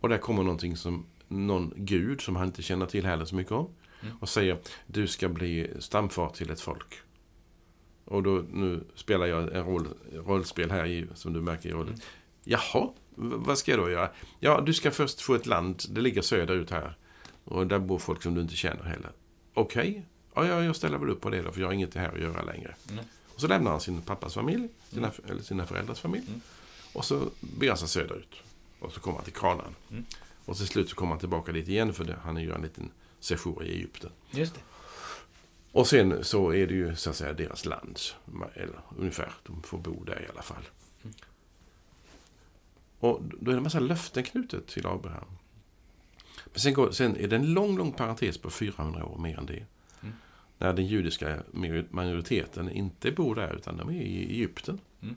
Speaker 1: Och där kommer någonting som någon gud som han inte känner till heller så mycket om.
Speaker 2: Mm.
Speaker 1: Och säger du ska bli stamfar till ett folk. Och då, nu spelar jag en roll, rollspel här i, som du märker i rollen.
Speaker 2: Mm.
Speaker 1: Jaha, vad ska jag då göra? Ja, du ska först få ett land, det ligger söderut här. Och där bor folk som du inte känner heller. Okej, ja, ja, jag ställer väl upp på det då, för jag har inget här att göra längre.
Speaker 2: Mm.
Speaker 1: Och så lämnar han sin pappas familj, sina, eller sina föräldrars familj.
Speaker 2: Mm.
Speaker 1: Och så beger han sig söderut. Och så kommer han till Kanaan.
Speaker 2: Mm.
Speaker 1: Och till slut så kommer han tillbaka dit igen, för det, han gör en liten sejour i Egypten.
Speaker 2: Just det.
Speaker 1: Och sen så är det ju så att säga deras land. Eller ungefär, de får bo där i alla fall. Och då är det en massa löften knutet till Abraham. Men sen, går, sen är det en lång, lång parentes på 400 år, mer än det.
Speaker 2: Mm.
Speaker 1: När den judiska majoriteten inte bor där, utan de är i Egypten.
Speaker 2: Mm.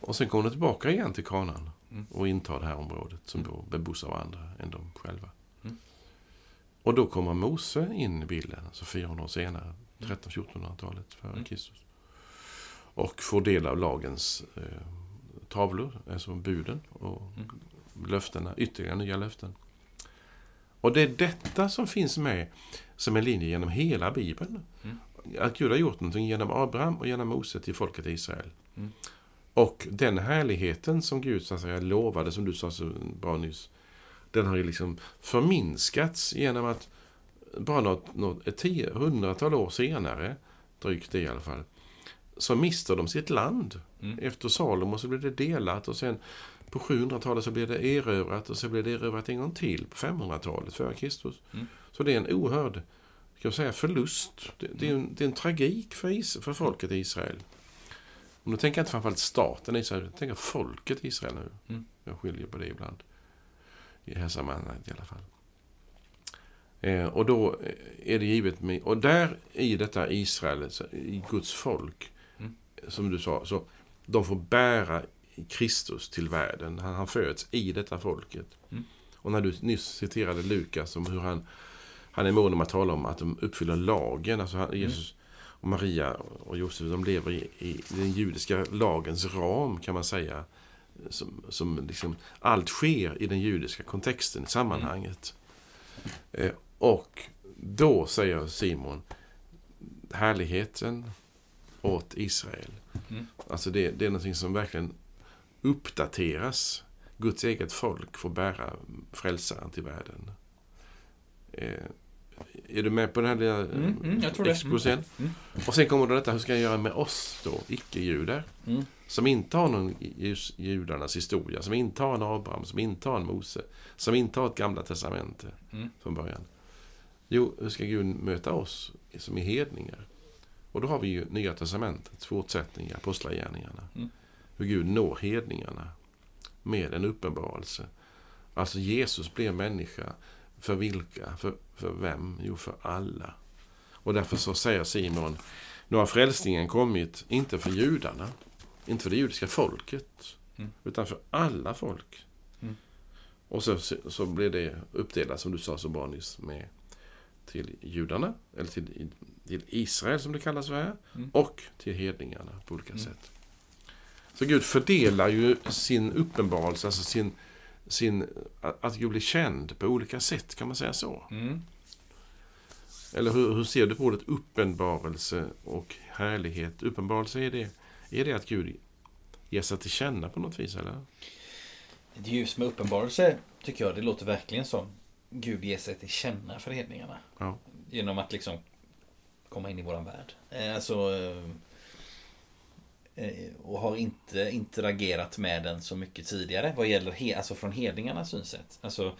Speaker 1: Och sen kommer de tillbaka igen till Kanaan
Speaker 2: Mm.
Speaker 1: och intar det här området som då bebos av andra än de själva.
Speaker 2: Mm.
Speaker 1: Och då kommer Mose in i bilden, alltså 400 år senare, 1300-1400-talet före
Speaker 2: Mm.
Speaker 1: Kristus. Och får del av lagens eh, tavlor, alltså buden och
Speaker 2: Mm.
Speaker 1: löftena, ytterligare nya löften. Och det är detta som finns med som en linje genom hela Bibeln.
Speaker 2: Mm.
Speaker 1: att Gud har gjort någonting genom Abraham och genom Mose till folket Israel.
Speaker 2: Mm.
Speaker 1: Och den härligheten som Gud så att säga, lovade, som du sa så bra nyss, den har ju liksom förminskats genom att bara något, något, ett tio, hundratal år senare, drygt det i alla fall, så mister de sitt land.
Speaker 2: Mm.
Speaker 1: Efter Salomo så blir det delat och sen på 700-talet så blir det erövrat och så blir det erövrat en gång till på 500-talet före Kristus.
Speaker 2: Mm.
Speaker 1: Så det är en oerhörd ska jag säga, förlust. Det, det, är en, det är en tragik för, is, för folket i Israel. Och nu tänker jag inte framförallt staten Israel, jag tänker folket Israel nu.
Speaker 2: Mm.
Speaker 1: Jag skiljer på det ibland. I det här sammanhanget i alla fall. Eh, och då är det givet med, och där i detta Israel, i Guds folk,
Speaker 2: Mm.
Speaker 1: som du sa, så de får bära Kristus till världen. Han, han föds i detta folket.
Speaker 2: Mm.
Speaker 1: Och när du nyss citerade Lukas om hur han, han är mån om att tala om att de uppfyller lagen, alltså han, Jesus och Maria och Josef, de lever i, i den judiska lagens ram kan man säga. Som, som liksom, allt sker i den judiska kontexten, i sammanhanget. Eh, och då säger Simon, härligheten åt Israel.
Speaker 2: Mm.
Speaker 1: Alltså det, det är någonting som verkligen uppdateras. Guds eget folk får bära frälsaren till världen. Eh, är du med på den här lilla
Speaker 2: Mm, mm,
Speaker 1: exposen?
Speaker 2: Mm.
Speaker 1: Och sen kommer då detta, hur ska jag göra med oss då, icke-judar?
Speaker 2: Mm.
Speaker 1: Som inte har någon judarnas historia, som inte har en Abraham, som inte har en Mose, som inte har ett gamla testamente
Speaker 2: Mm.
Speaker 1: från början. Jo, hur ska Gud möta oss som är hedningar? Och då har vi ju Nya Testamentets fortsättning i Apostlagärningarna.
Speaker 2: Mm.
Speaker 1: Hur Gud når hedningarna med en uppenbarelse. Alltså Jesus blev människa. För vilka? För, för vem? Jo, för alla. Och därför så säger Simon, nu har frälsningen kommit, inte för judarna, inte för det judiska folket,
Speaker 2: Mm.
Speaker 1: utan för alla folk.
Speaker 2: Mm.
Speaker 1: Och så, så blir det uppdelat, som du sa så bra nyss, med till judarna, eller till, till Israel som det kallas för här,
Speaker 2: Mm.
Speaker 1: och till hedningarna på olika
Speaker 2: Mm.
Speaker 1: sätt. Så Gud fördelar ju sin uppenbarelse, alltså sin, sin, att Gud blir känd på olika sätt, kan man säga så?
Speaker 2: Mm.
Speaker 1: Eller hur, hur ser du på ordet uppenbarelse och härlighet? Uppenbarelse, är det, är det att Gud ger sig till känna på något vis, eller?
Speaker 2: Ett ljus med uppenbarelse tycker jag, det låter verkligen som Gud ger sig till känna för hedningarna.
Speaker 1: Ja.
Speaker 2: Genom att liksom komma in i våran värld. Eh, Alltså, eh, och har inte interagerat med den så mycket tidigare vad gäller he, alltså från hedningarnas synsätt. Alltså,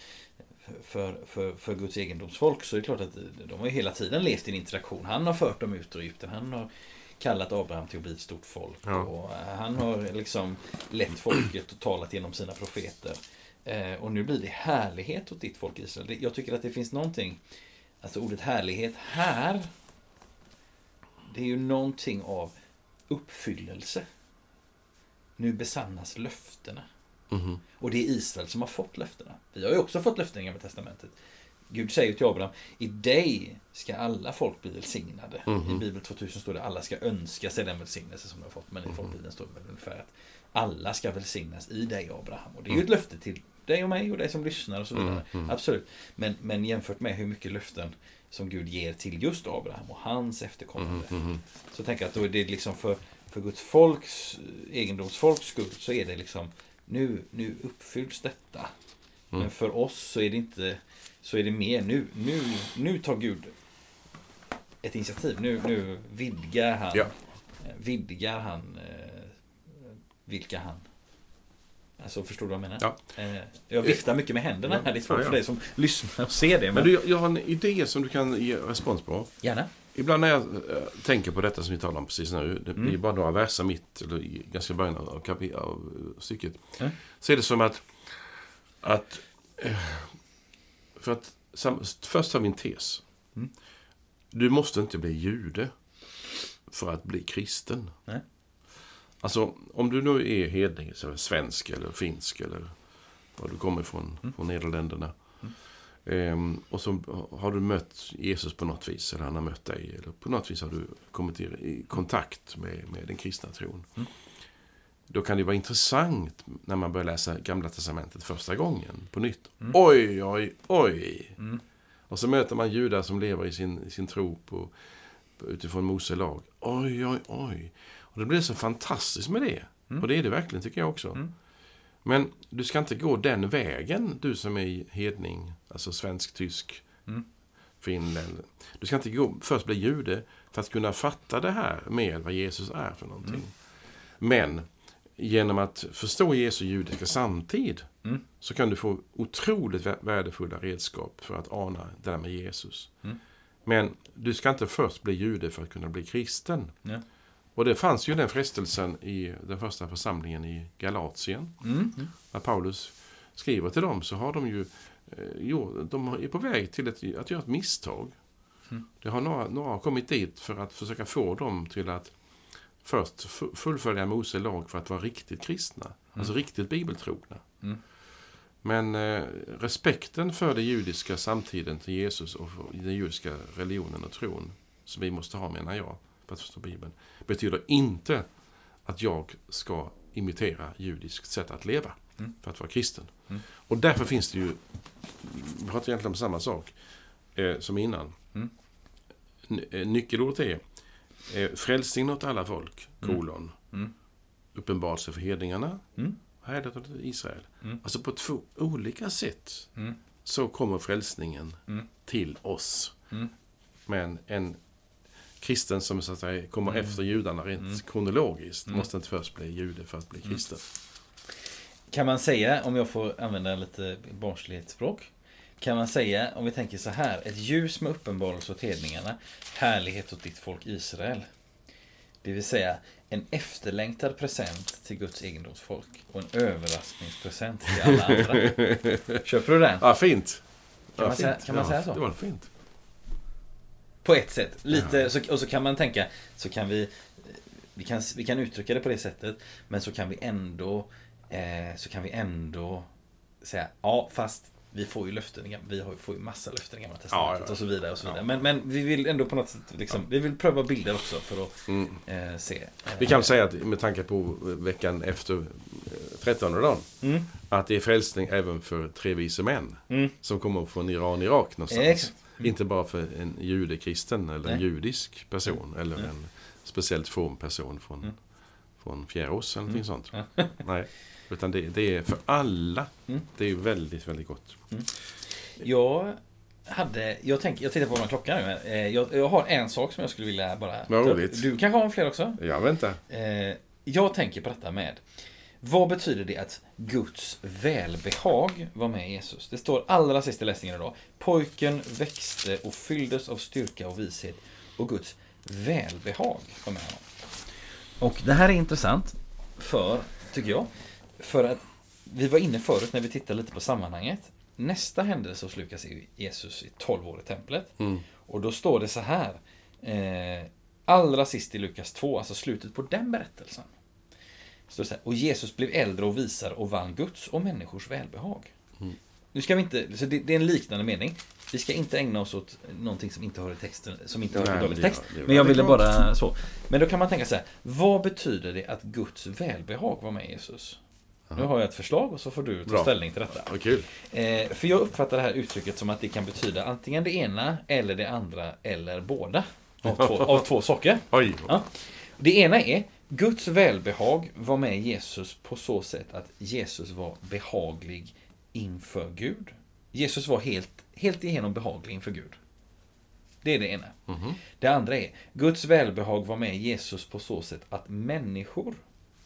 Speaker 2: för, för, för Guds egendomsfolk så är det klart att de har ju hela tiden levt i en interaktion. Han har fört dem ut ur Egypten. Han har kallat Abraham till att bli ett stort folk.
Speaker 1: Ja.
Speaker 2: Och eh, han har liksom lett folket och talat genom sina profeter. Eh, och nu blir det härlighet åt ditt folk Israel. Jag tycker att det finns någonting, alltså ordet härlighet här, det är ju någonting av uppfyllelse. Nu besannas löftena.
Speaker 1: Mhm.
Speaker 2: Och det är Israel som har fått löftena. Vi har ju också fått löften i Gamla Testamentet. Gud säger till Abraham, i dig ska alla folk bli välsignade.
Speaker 1: Mhm.
Speaker 2: I Bibel 2000 står det alla ska önska sig den välsignelse som de har fått. Men i folkbibeln står det väl ungefär att alla ska välsignas i dig Abraham. Och det är ju ett löfte till dig och mig och dig som lyssnar och så vidare.
Speaker 1: Mm, mm.
Speaker 2: Absolut. Men, men jämfört med hur mycket löften som Gud ger till just Abraham och hans efterkommande.
Speaker 1: Mhm, mhm.
Speaker 2: Så jag tänker att då är det liksom för, för Guds folks, egendomsfolks skull så är det liksom nu, nu uppfylls detta.
Speaker 1: Mm.
Speaker 2: Men för oss så är det inte så är det mer nu, nu, nu tar Gud ett initiativ. Nu, nu vidgar han,
Speaker 1: Ja.
Speaker 2: eh, vidgar han eh, vilka han Alltså förstår du vad jag menar?
Speaker 1: Ja.
Speaker 2: Eh, Jag viftar mycket med händerna här. Det är svårt
Speaker 1: Ja,
Speaker 2: för dig som lyssnar och ser det.
Speaker 1: Men
Speaker 2: Men
Speaker 1: du, jag- har en idé som du kan ge respons på.
Speaker 2: Gärna.
Speaker 1: Ibland när jag eh, tänker på detta som vi talar om precis nu, det blir
Speaker 2: Mm.
Speaker 1: bara några verser mitt, eller i ganska början av, kapi- av eh, stycket.
Speaker 2: Ja.
Speaker 1: Så är det som att, att för att först har vi en tes.
Speaker 2: Mm.
Speaker 1: Du måste inte bli jude för att bli kristen.
Speaker 2: Nej.
Speaker 1: Alltså, om du nu är hedning, så svensk eller finsk eller var du kommer ifrån,
Speaker 2: Mm.
Speaker 1: från Nederländerna. Ehm, och så har du mött Jesus på något vis, eller han har mött dig. Eller på något vis har du kommit i, kontakt med, med den kristna tron.
Speaker 2: Mm.
Speaker 1: Då kan det vara intressant när man börjar läsa Gamla Testamentet första gången på nytt.
Speaker 2: Mm.
Speaker 1: Oj, oj, oj!
Speaker 2: Mm.
Speaker 1: Och så möter man judar som lever i sin, i sin tro på, utifrån Mose lag. Oj, oj, oj. Och det blir så fantastiskt med det. Och det är det verkligen, tycker jag också.
Speaker 2: Mm.
Speaker 1: Men du ska inte gå den vägen, du som är hedning, alltså svensk, tysk,
Speaker 2: Mm.
Speaker 1: finländ. Du ska inte gå, först bli jude för att kunna fatta det här med vad Jesus är för någonting.
Speaker 2: Mm.
Speaker 1: Men genom att förstå Jesu judiska samtid
Speaker 2: Mm.
Speaker 1: så kan du få otroligt vä- värdefulla redskap för att ana det där med Jesus.
Speaker 2: Mm.
Speaker 1: Men du ska inte först bli jude för att kunna bli kristen.
Speaker 2: Ja.
Speaker 1: Och det fanns ju den frestelsen i den första församlingen i Galatien.
Speaker 2: Mm.
Speaker 1: När Paulus skriver till dem så har de ju eh, jo, de är på väg till ett, att göra ett misstag.
Speaker 2: Mm.
Speaker 1: Det har några, några kommit dit för att försöka få dem till att först fu- fullfölja Mose lag för att vara riktigt kristna. Alltså riktigt bibeltrogna.
Speaker 2: Mm.
Speaker 1: Men eh, respekten för den judiska samtiden till Jesus och den judiska religionen och tron som vi måste ha menar jag för att förstå Bibeln betyder inte att jag ska imitera judiskt sätt att leva
Speaker 2: Mm.
Speaker 1: för att vara kristen.
Speaker 2: Mm.
Speaker 1: Och därför finns det ju, vi pratar egentligen om samma sak eh, som innan.
Speaker 2: Mm.
Speaker 1: Eh, Nyckelordet är eh, frälsning åt alla folk,
Speaker 2: Mm.
Speaker 1: kolon.
Speaker 2: Mm.
Speaker 1: Uppenbarelse för hedningarna,
Speaker 2: Mm.
Speaker 1: härdat åt Israel.
Speaker 2: Mm.
Speaker 1: Alltså på två olika sätt
Speaker 2: Mm.
Speaker 1: så kommer frälsningen till oss. Men en kristen som så att säga kommer
Speaker 2: Mm.
Speaker 1: efter judarna rent
Speaker 2: Mm.
Speaker 1: kronologiskt
Speaker 2: Mm.
Speaker 1: måste inte först bli jude för att bli kristen.
Speaker 2: Kan man säga, om jag får använda lite barnslighetsspråk. Kan man säga, om vi tänker så här. Ett ljus med uppenbarelse åt hedningarna. Härlighet åt ditt folk Israel. Det vill säga en efterlängtad present till Guds egendomsfolk. Och en överraskningspresent till alla andra. Köper du den?
Speaker 1: Ja, fint.
Speaker 2: Kan
Speaker 1: ja,
Speaker 2: man säga-
Speaker 1: fint.
Speaker 2: kan man
Speaker 1: ja,
Speaker 2: säga så?
Speaker 1: Det var fint.
Speaker 2: På ett sätt. Lite,
Speaker 1: Ja.
Speaker 2: så, och så kan man tänka, så kan vi vi kan, vi kan uttrycka det på det sättet. Men så kan vi ändå eh, Så kan vi ändå Säga, ja fast Vi får ju löften, vi får ju massa löften i Gamla Testamentet
Speaker 1: Ja, ja.
Speaker 2: och så vidare. Och så vidare. Men, men vi vill ändå på något sätt liksom, Vi vill pröva bilder också för att
Speaker 1: Mm.
Speaker 2: eh, se. eh,
Speaker 1: Vi kan säga att med tanke på veckan efter eh, 13 dagen
Speaker 2: Mm,
Speaker 1: att det är frälsning även för tre vise män
Speaker 2: mm,
Speaker 1: som kommer från Iran, Irak någonstans.
Speaker 2: exakt. Mm.
Speaker 1: Inte bara för en judekristen eller en
Speaker 2: Nej.
Speaker 1: judisk person eller en speciellt from person från,
Speaker 2: Mm.
Speaker 1: från Fjärås eller någonting sånt.
Speaker 2: Ja.
Speaker 1: Nej, utan det, det är för alla.
Speaker 2: Mm.
Speaker 1: Det är väldigt, väldigt gott.
Speaker 2: Jag hade, jag, tänker, jag tittar på vår klocka nu. Eh, jag, jag har en sak som jag skulle vilja bara...
Speaker 1: Vad roligt.
Speaker 2: Du kanske har en fler också?
Speaker 1: Ja, vänta.
Speaker 2: Eh, jag tänker på detta med vad betyder det att Guds välbehag var med Jesus? Det står allra sist i läsningen idag. Pojken växte och fylldes av styrka och vishet och Guds välbehag var med honom. Och det här är intressant för, tycker jag, för att vi var inne förut när vi tittade lite på sammanhanget. Nästa händelse hos Lukas är Jesus i 12 år i templet.
Speaker 1: Mm.
Speaker 2: Och då står det så här. Eh, allra sist i Lukas 2, alltså slutet på den berättelsen. Det så här, och Jesus blev äldre och visare och vann Guds och människors välbehag.
Speaker 1: Mm.
Speaker 2: Nu ska vi inte, så det, det är en liknande mening. Vi ska inte ägna oss åt någonting som inte hör i texten, som inte hör i dagens
Speaker 1: det-
Speaker 2: text.
Speaker 1: det är
Speaker 2: Men jag ville bara så. Men då kan man tänka så här, vad betyder det att Guds välbehag var med Jesus? Nu har jag ett förslag och så får du ta
Speaker 1: Bra.
Speaker 2: ställning till detta.
Speaker 1: Vad kul.
Speaker 2: Eh, för jag uppfattar det här uttrycket som att det kan betyda antingen det ena eller det andra eller båda. Av två, av två saker.
Speaker 1: Oj.
Speaker 2: Ja. Det ena är Guds välbehag var med Jesus på så sätt att Jesus var behaglig inför Gud. Jesus var helt, helt igenom behaglig inför Gud. Det är det ena.
Speaker 1: Mhm.
Speaker 2: Det andra är Guds välbehag var med Jesus på så sätt att människor,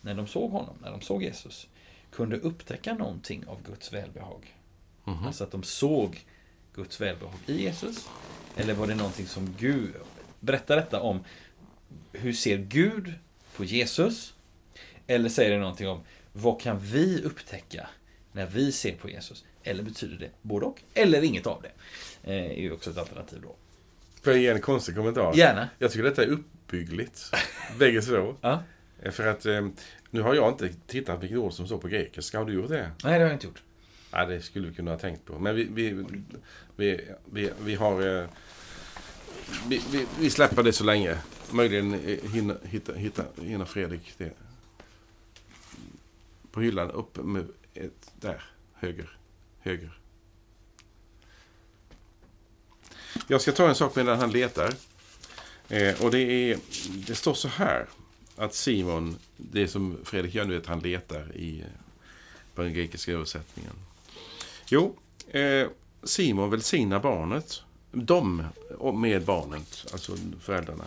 Speaker 2: när de såg honom, när de såg Jesus, kunde upptäcka någonting av Guds välbehag.
Speaker 1: Mhm.
Speaker 2: Alltså att de såg Guds välbehag i Jesus. Eller var det någonting som Gud... Berättar detta om hur ser Gud på Jesus? Eller säger det någonting om vad kan vi upptäcka när vi ser på Jesus? Eller betyder det både och? Eller inget av det? Eh, är ju också ett alternativ då.
Speaker 1: Får jag ge en konstig kommentar?
Speaker 2: Gärna.
Speaker 1: Jag tycker detta är uppbyggligt. Bägge två.
Speaker 2: Ja.
Speaker 1: För att eh, nu har jag inte tittat vilket ord som står på grekiska. Har du gjort det?
Speaker 2: Nej, det har jag inte gjort.
Speaker 1: Ja, det skulle vi kunna ha tänkt på. Men vi, vi, vi, vi, vi har... eh, Vi, vi, vi släpper det så länge. Möjligen hinna, hitta, hitta, hinna Fredrik det. På hyllan Upp med ett... Där. Höger. Höger. Jag ska ta en sak medan han letar. Eh, och det, är, det står så här att Simon, det som Fredrik gör nu, att han letar i eh, på den grekiska översättningen. Jo, eh, Simon välsignar barnet, de med barnet, alltså föräldrarna.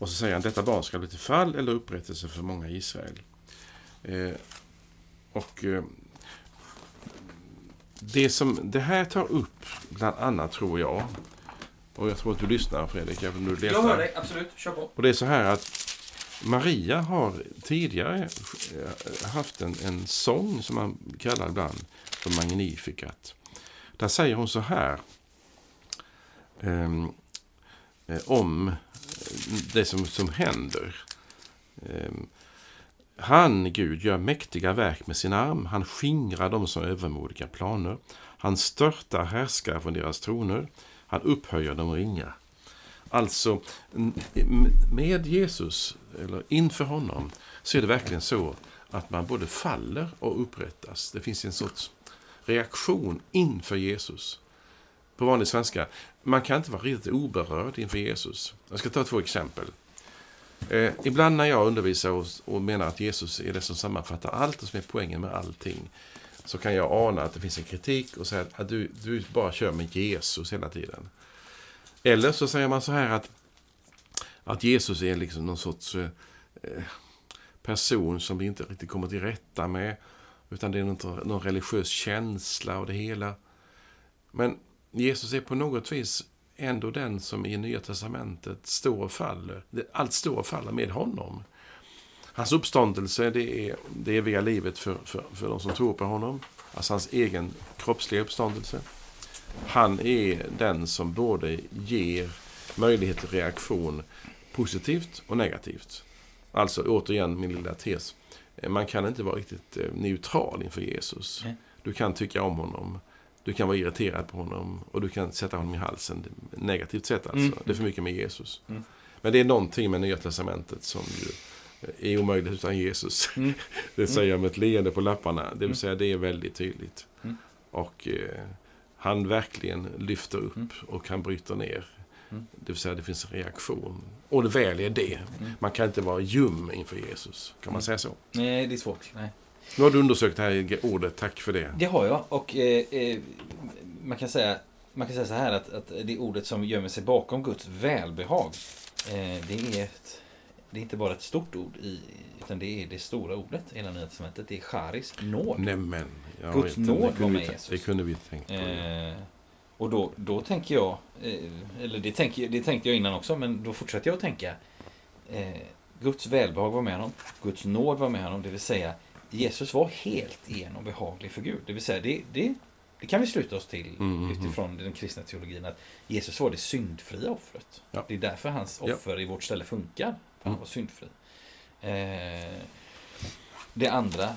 Speaker 1: Och så säger han detta barn ska bli till fall eller upprättelse för många i Israel. Eh, och eh, det som det här tar upp, bland annat tror jag, och jag tror att du lyssnar Fredrik, även om du letar.
Speaker 2: Jag hör dig, absolut. Kör på.
Speaker 1: Och det är så här att Maria har tidigare haft en, en sång som man kallar ibland för Magnificat. Där säger hon så här um, om det som, som händer. Ehm, han, Gud, gör mäktiga verk med sin arm. Han skingrar dem som övermodiga planer. Han störtar härskare från deras troner. Han upphöjer de ringa. Alltså, med Jesus, eller inför honom, så är det verkligen så att man både faller och upprättas. Det finns en sorts reaktion inför Jesus. På vanlig svenska, man kan inte vara riktigt oberörd inför Jesus. Jag ska ta två exempel. Eh, ibland när jag undervisar och, och, menar att Jesus är det som sammanfattar allt och som är poängen med allting, så kan jag ana att det finns en kritik och säga att du, du bara kör med Jesus hela tiden. Eller så säger man så här att, att Jesus är liksom någon sorts eh, person som vi inte riktigt kommer till rätta med. Utan det är någon, någon religiös känsla och det hela. Men Jesus är på något vis ändå den som i Nya Testamentet står och faller. Allt står och faller med honom. Hans uppståndelse, det är det eviga livet för, för, för de som tror på honom. Alltså hans egen kroppsliga uppståndelse. Han är den som både ger möjlighet till reaktion positivt och negativt. Alltså återigen min lilla tes. Man kan inte vara riktigt eh, neutral inför Jesus. Du kan tycka om honom. Du kan vara irriterad på honom och du kan sätta honom i halsen. Negativt sett alltså. Mm. Det är för mycket med Jesus. Mm. Men det är någonting med Nya Testamentet som ju är omöjligt utan Jesus. Mm. det säger jag med ett leende på lapparna. Det vill mm. säga, det är väldigt tydligt. Mm. Och eh, han verkligen lyfter upp mm. och han bryter ner. Mm. Det vill säga det finns en reaktion. Och det väl är det. Mm. Man kan inte vara ljum inför Jesus. Kan man mm. säga så?
Speaker 2: Nej, det är svårt. Nej.
Speaker 1: Nu har du undersökt det här ordet. Tack för det.
Speaker 2: Det har jag. Och eh, eh, man, kan säga, man kan säga så här att, att det ordet som gömmer sig bakom Guds välbehag. Eh, det är ett det är inte bara ett stort ord, i, utan det är det stora ordet i hela Nya Testamentet. Det är charis, nåd.
Speaker 1: Nämen.
Speaker 2: Guds nåd var med Jesus.
Speaker 1: Det kunde vi tänkt på.
Speaker 2: Eh, och då, då tänker jag, eh, eller det, tänk, det tänkte jag innan också, men då fortsätter jag att tänka. Eh, Guds välbehag var med honom. Guds nåd var med honom. Det vill säga, Jesus var helt en och behaglig för Gud. Det vill säga, det, det, det kan vi sluta oss till mm, mm, mm. utifrån den kristna teologin. Att Jesus var det syndfria offret. Ja. Det är därför hans offer ja. i vårt ställe funkar. För han var syndfri. Eh, det andra,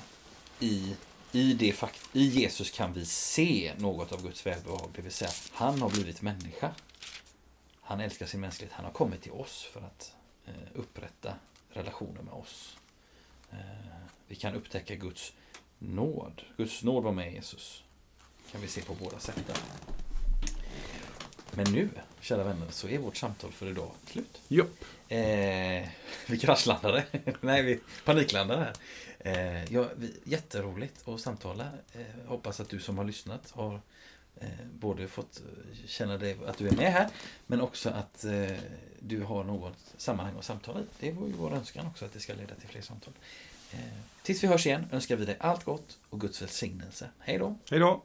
Speaker 2: i, i, det fakt i Jesus kan vi se något av Guds välbehag. Det vill säga, han har blivit människa. Han älskar sin mänsklighet. Han har kommit till oss för att eh, upprätta relationer med oss. Eh, vi kan upptäcka Guds nåd. Guds nåd var med Jesus. kan vi se på båda sätten. Men nu, kära vänner, så är vårt samtal för idag slut.
Speaker 1: Ja.
Speaker 2: Eh, vi kraschlandade. Nej, vi paniklandade här. Eh, ja, vi, jätteroligt att samtala. Eh, hoppas att du som har lyssnat har Eh, både fått eh, känna dig, att du är med här, men också att eh, du har något sammanhang att samtala i. Det var ju vår önskan också, att det ska leda till fler samtal. Eh, tills vi hörs igen önskar vi dig allt gott och Guds välsignelse. Hej då!
Speaker 1: Hej då!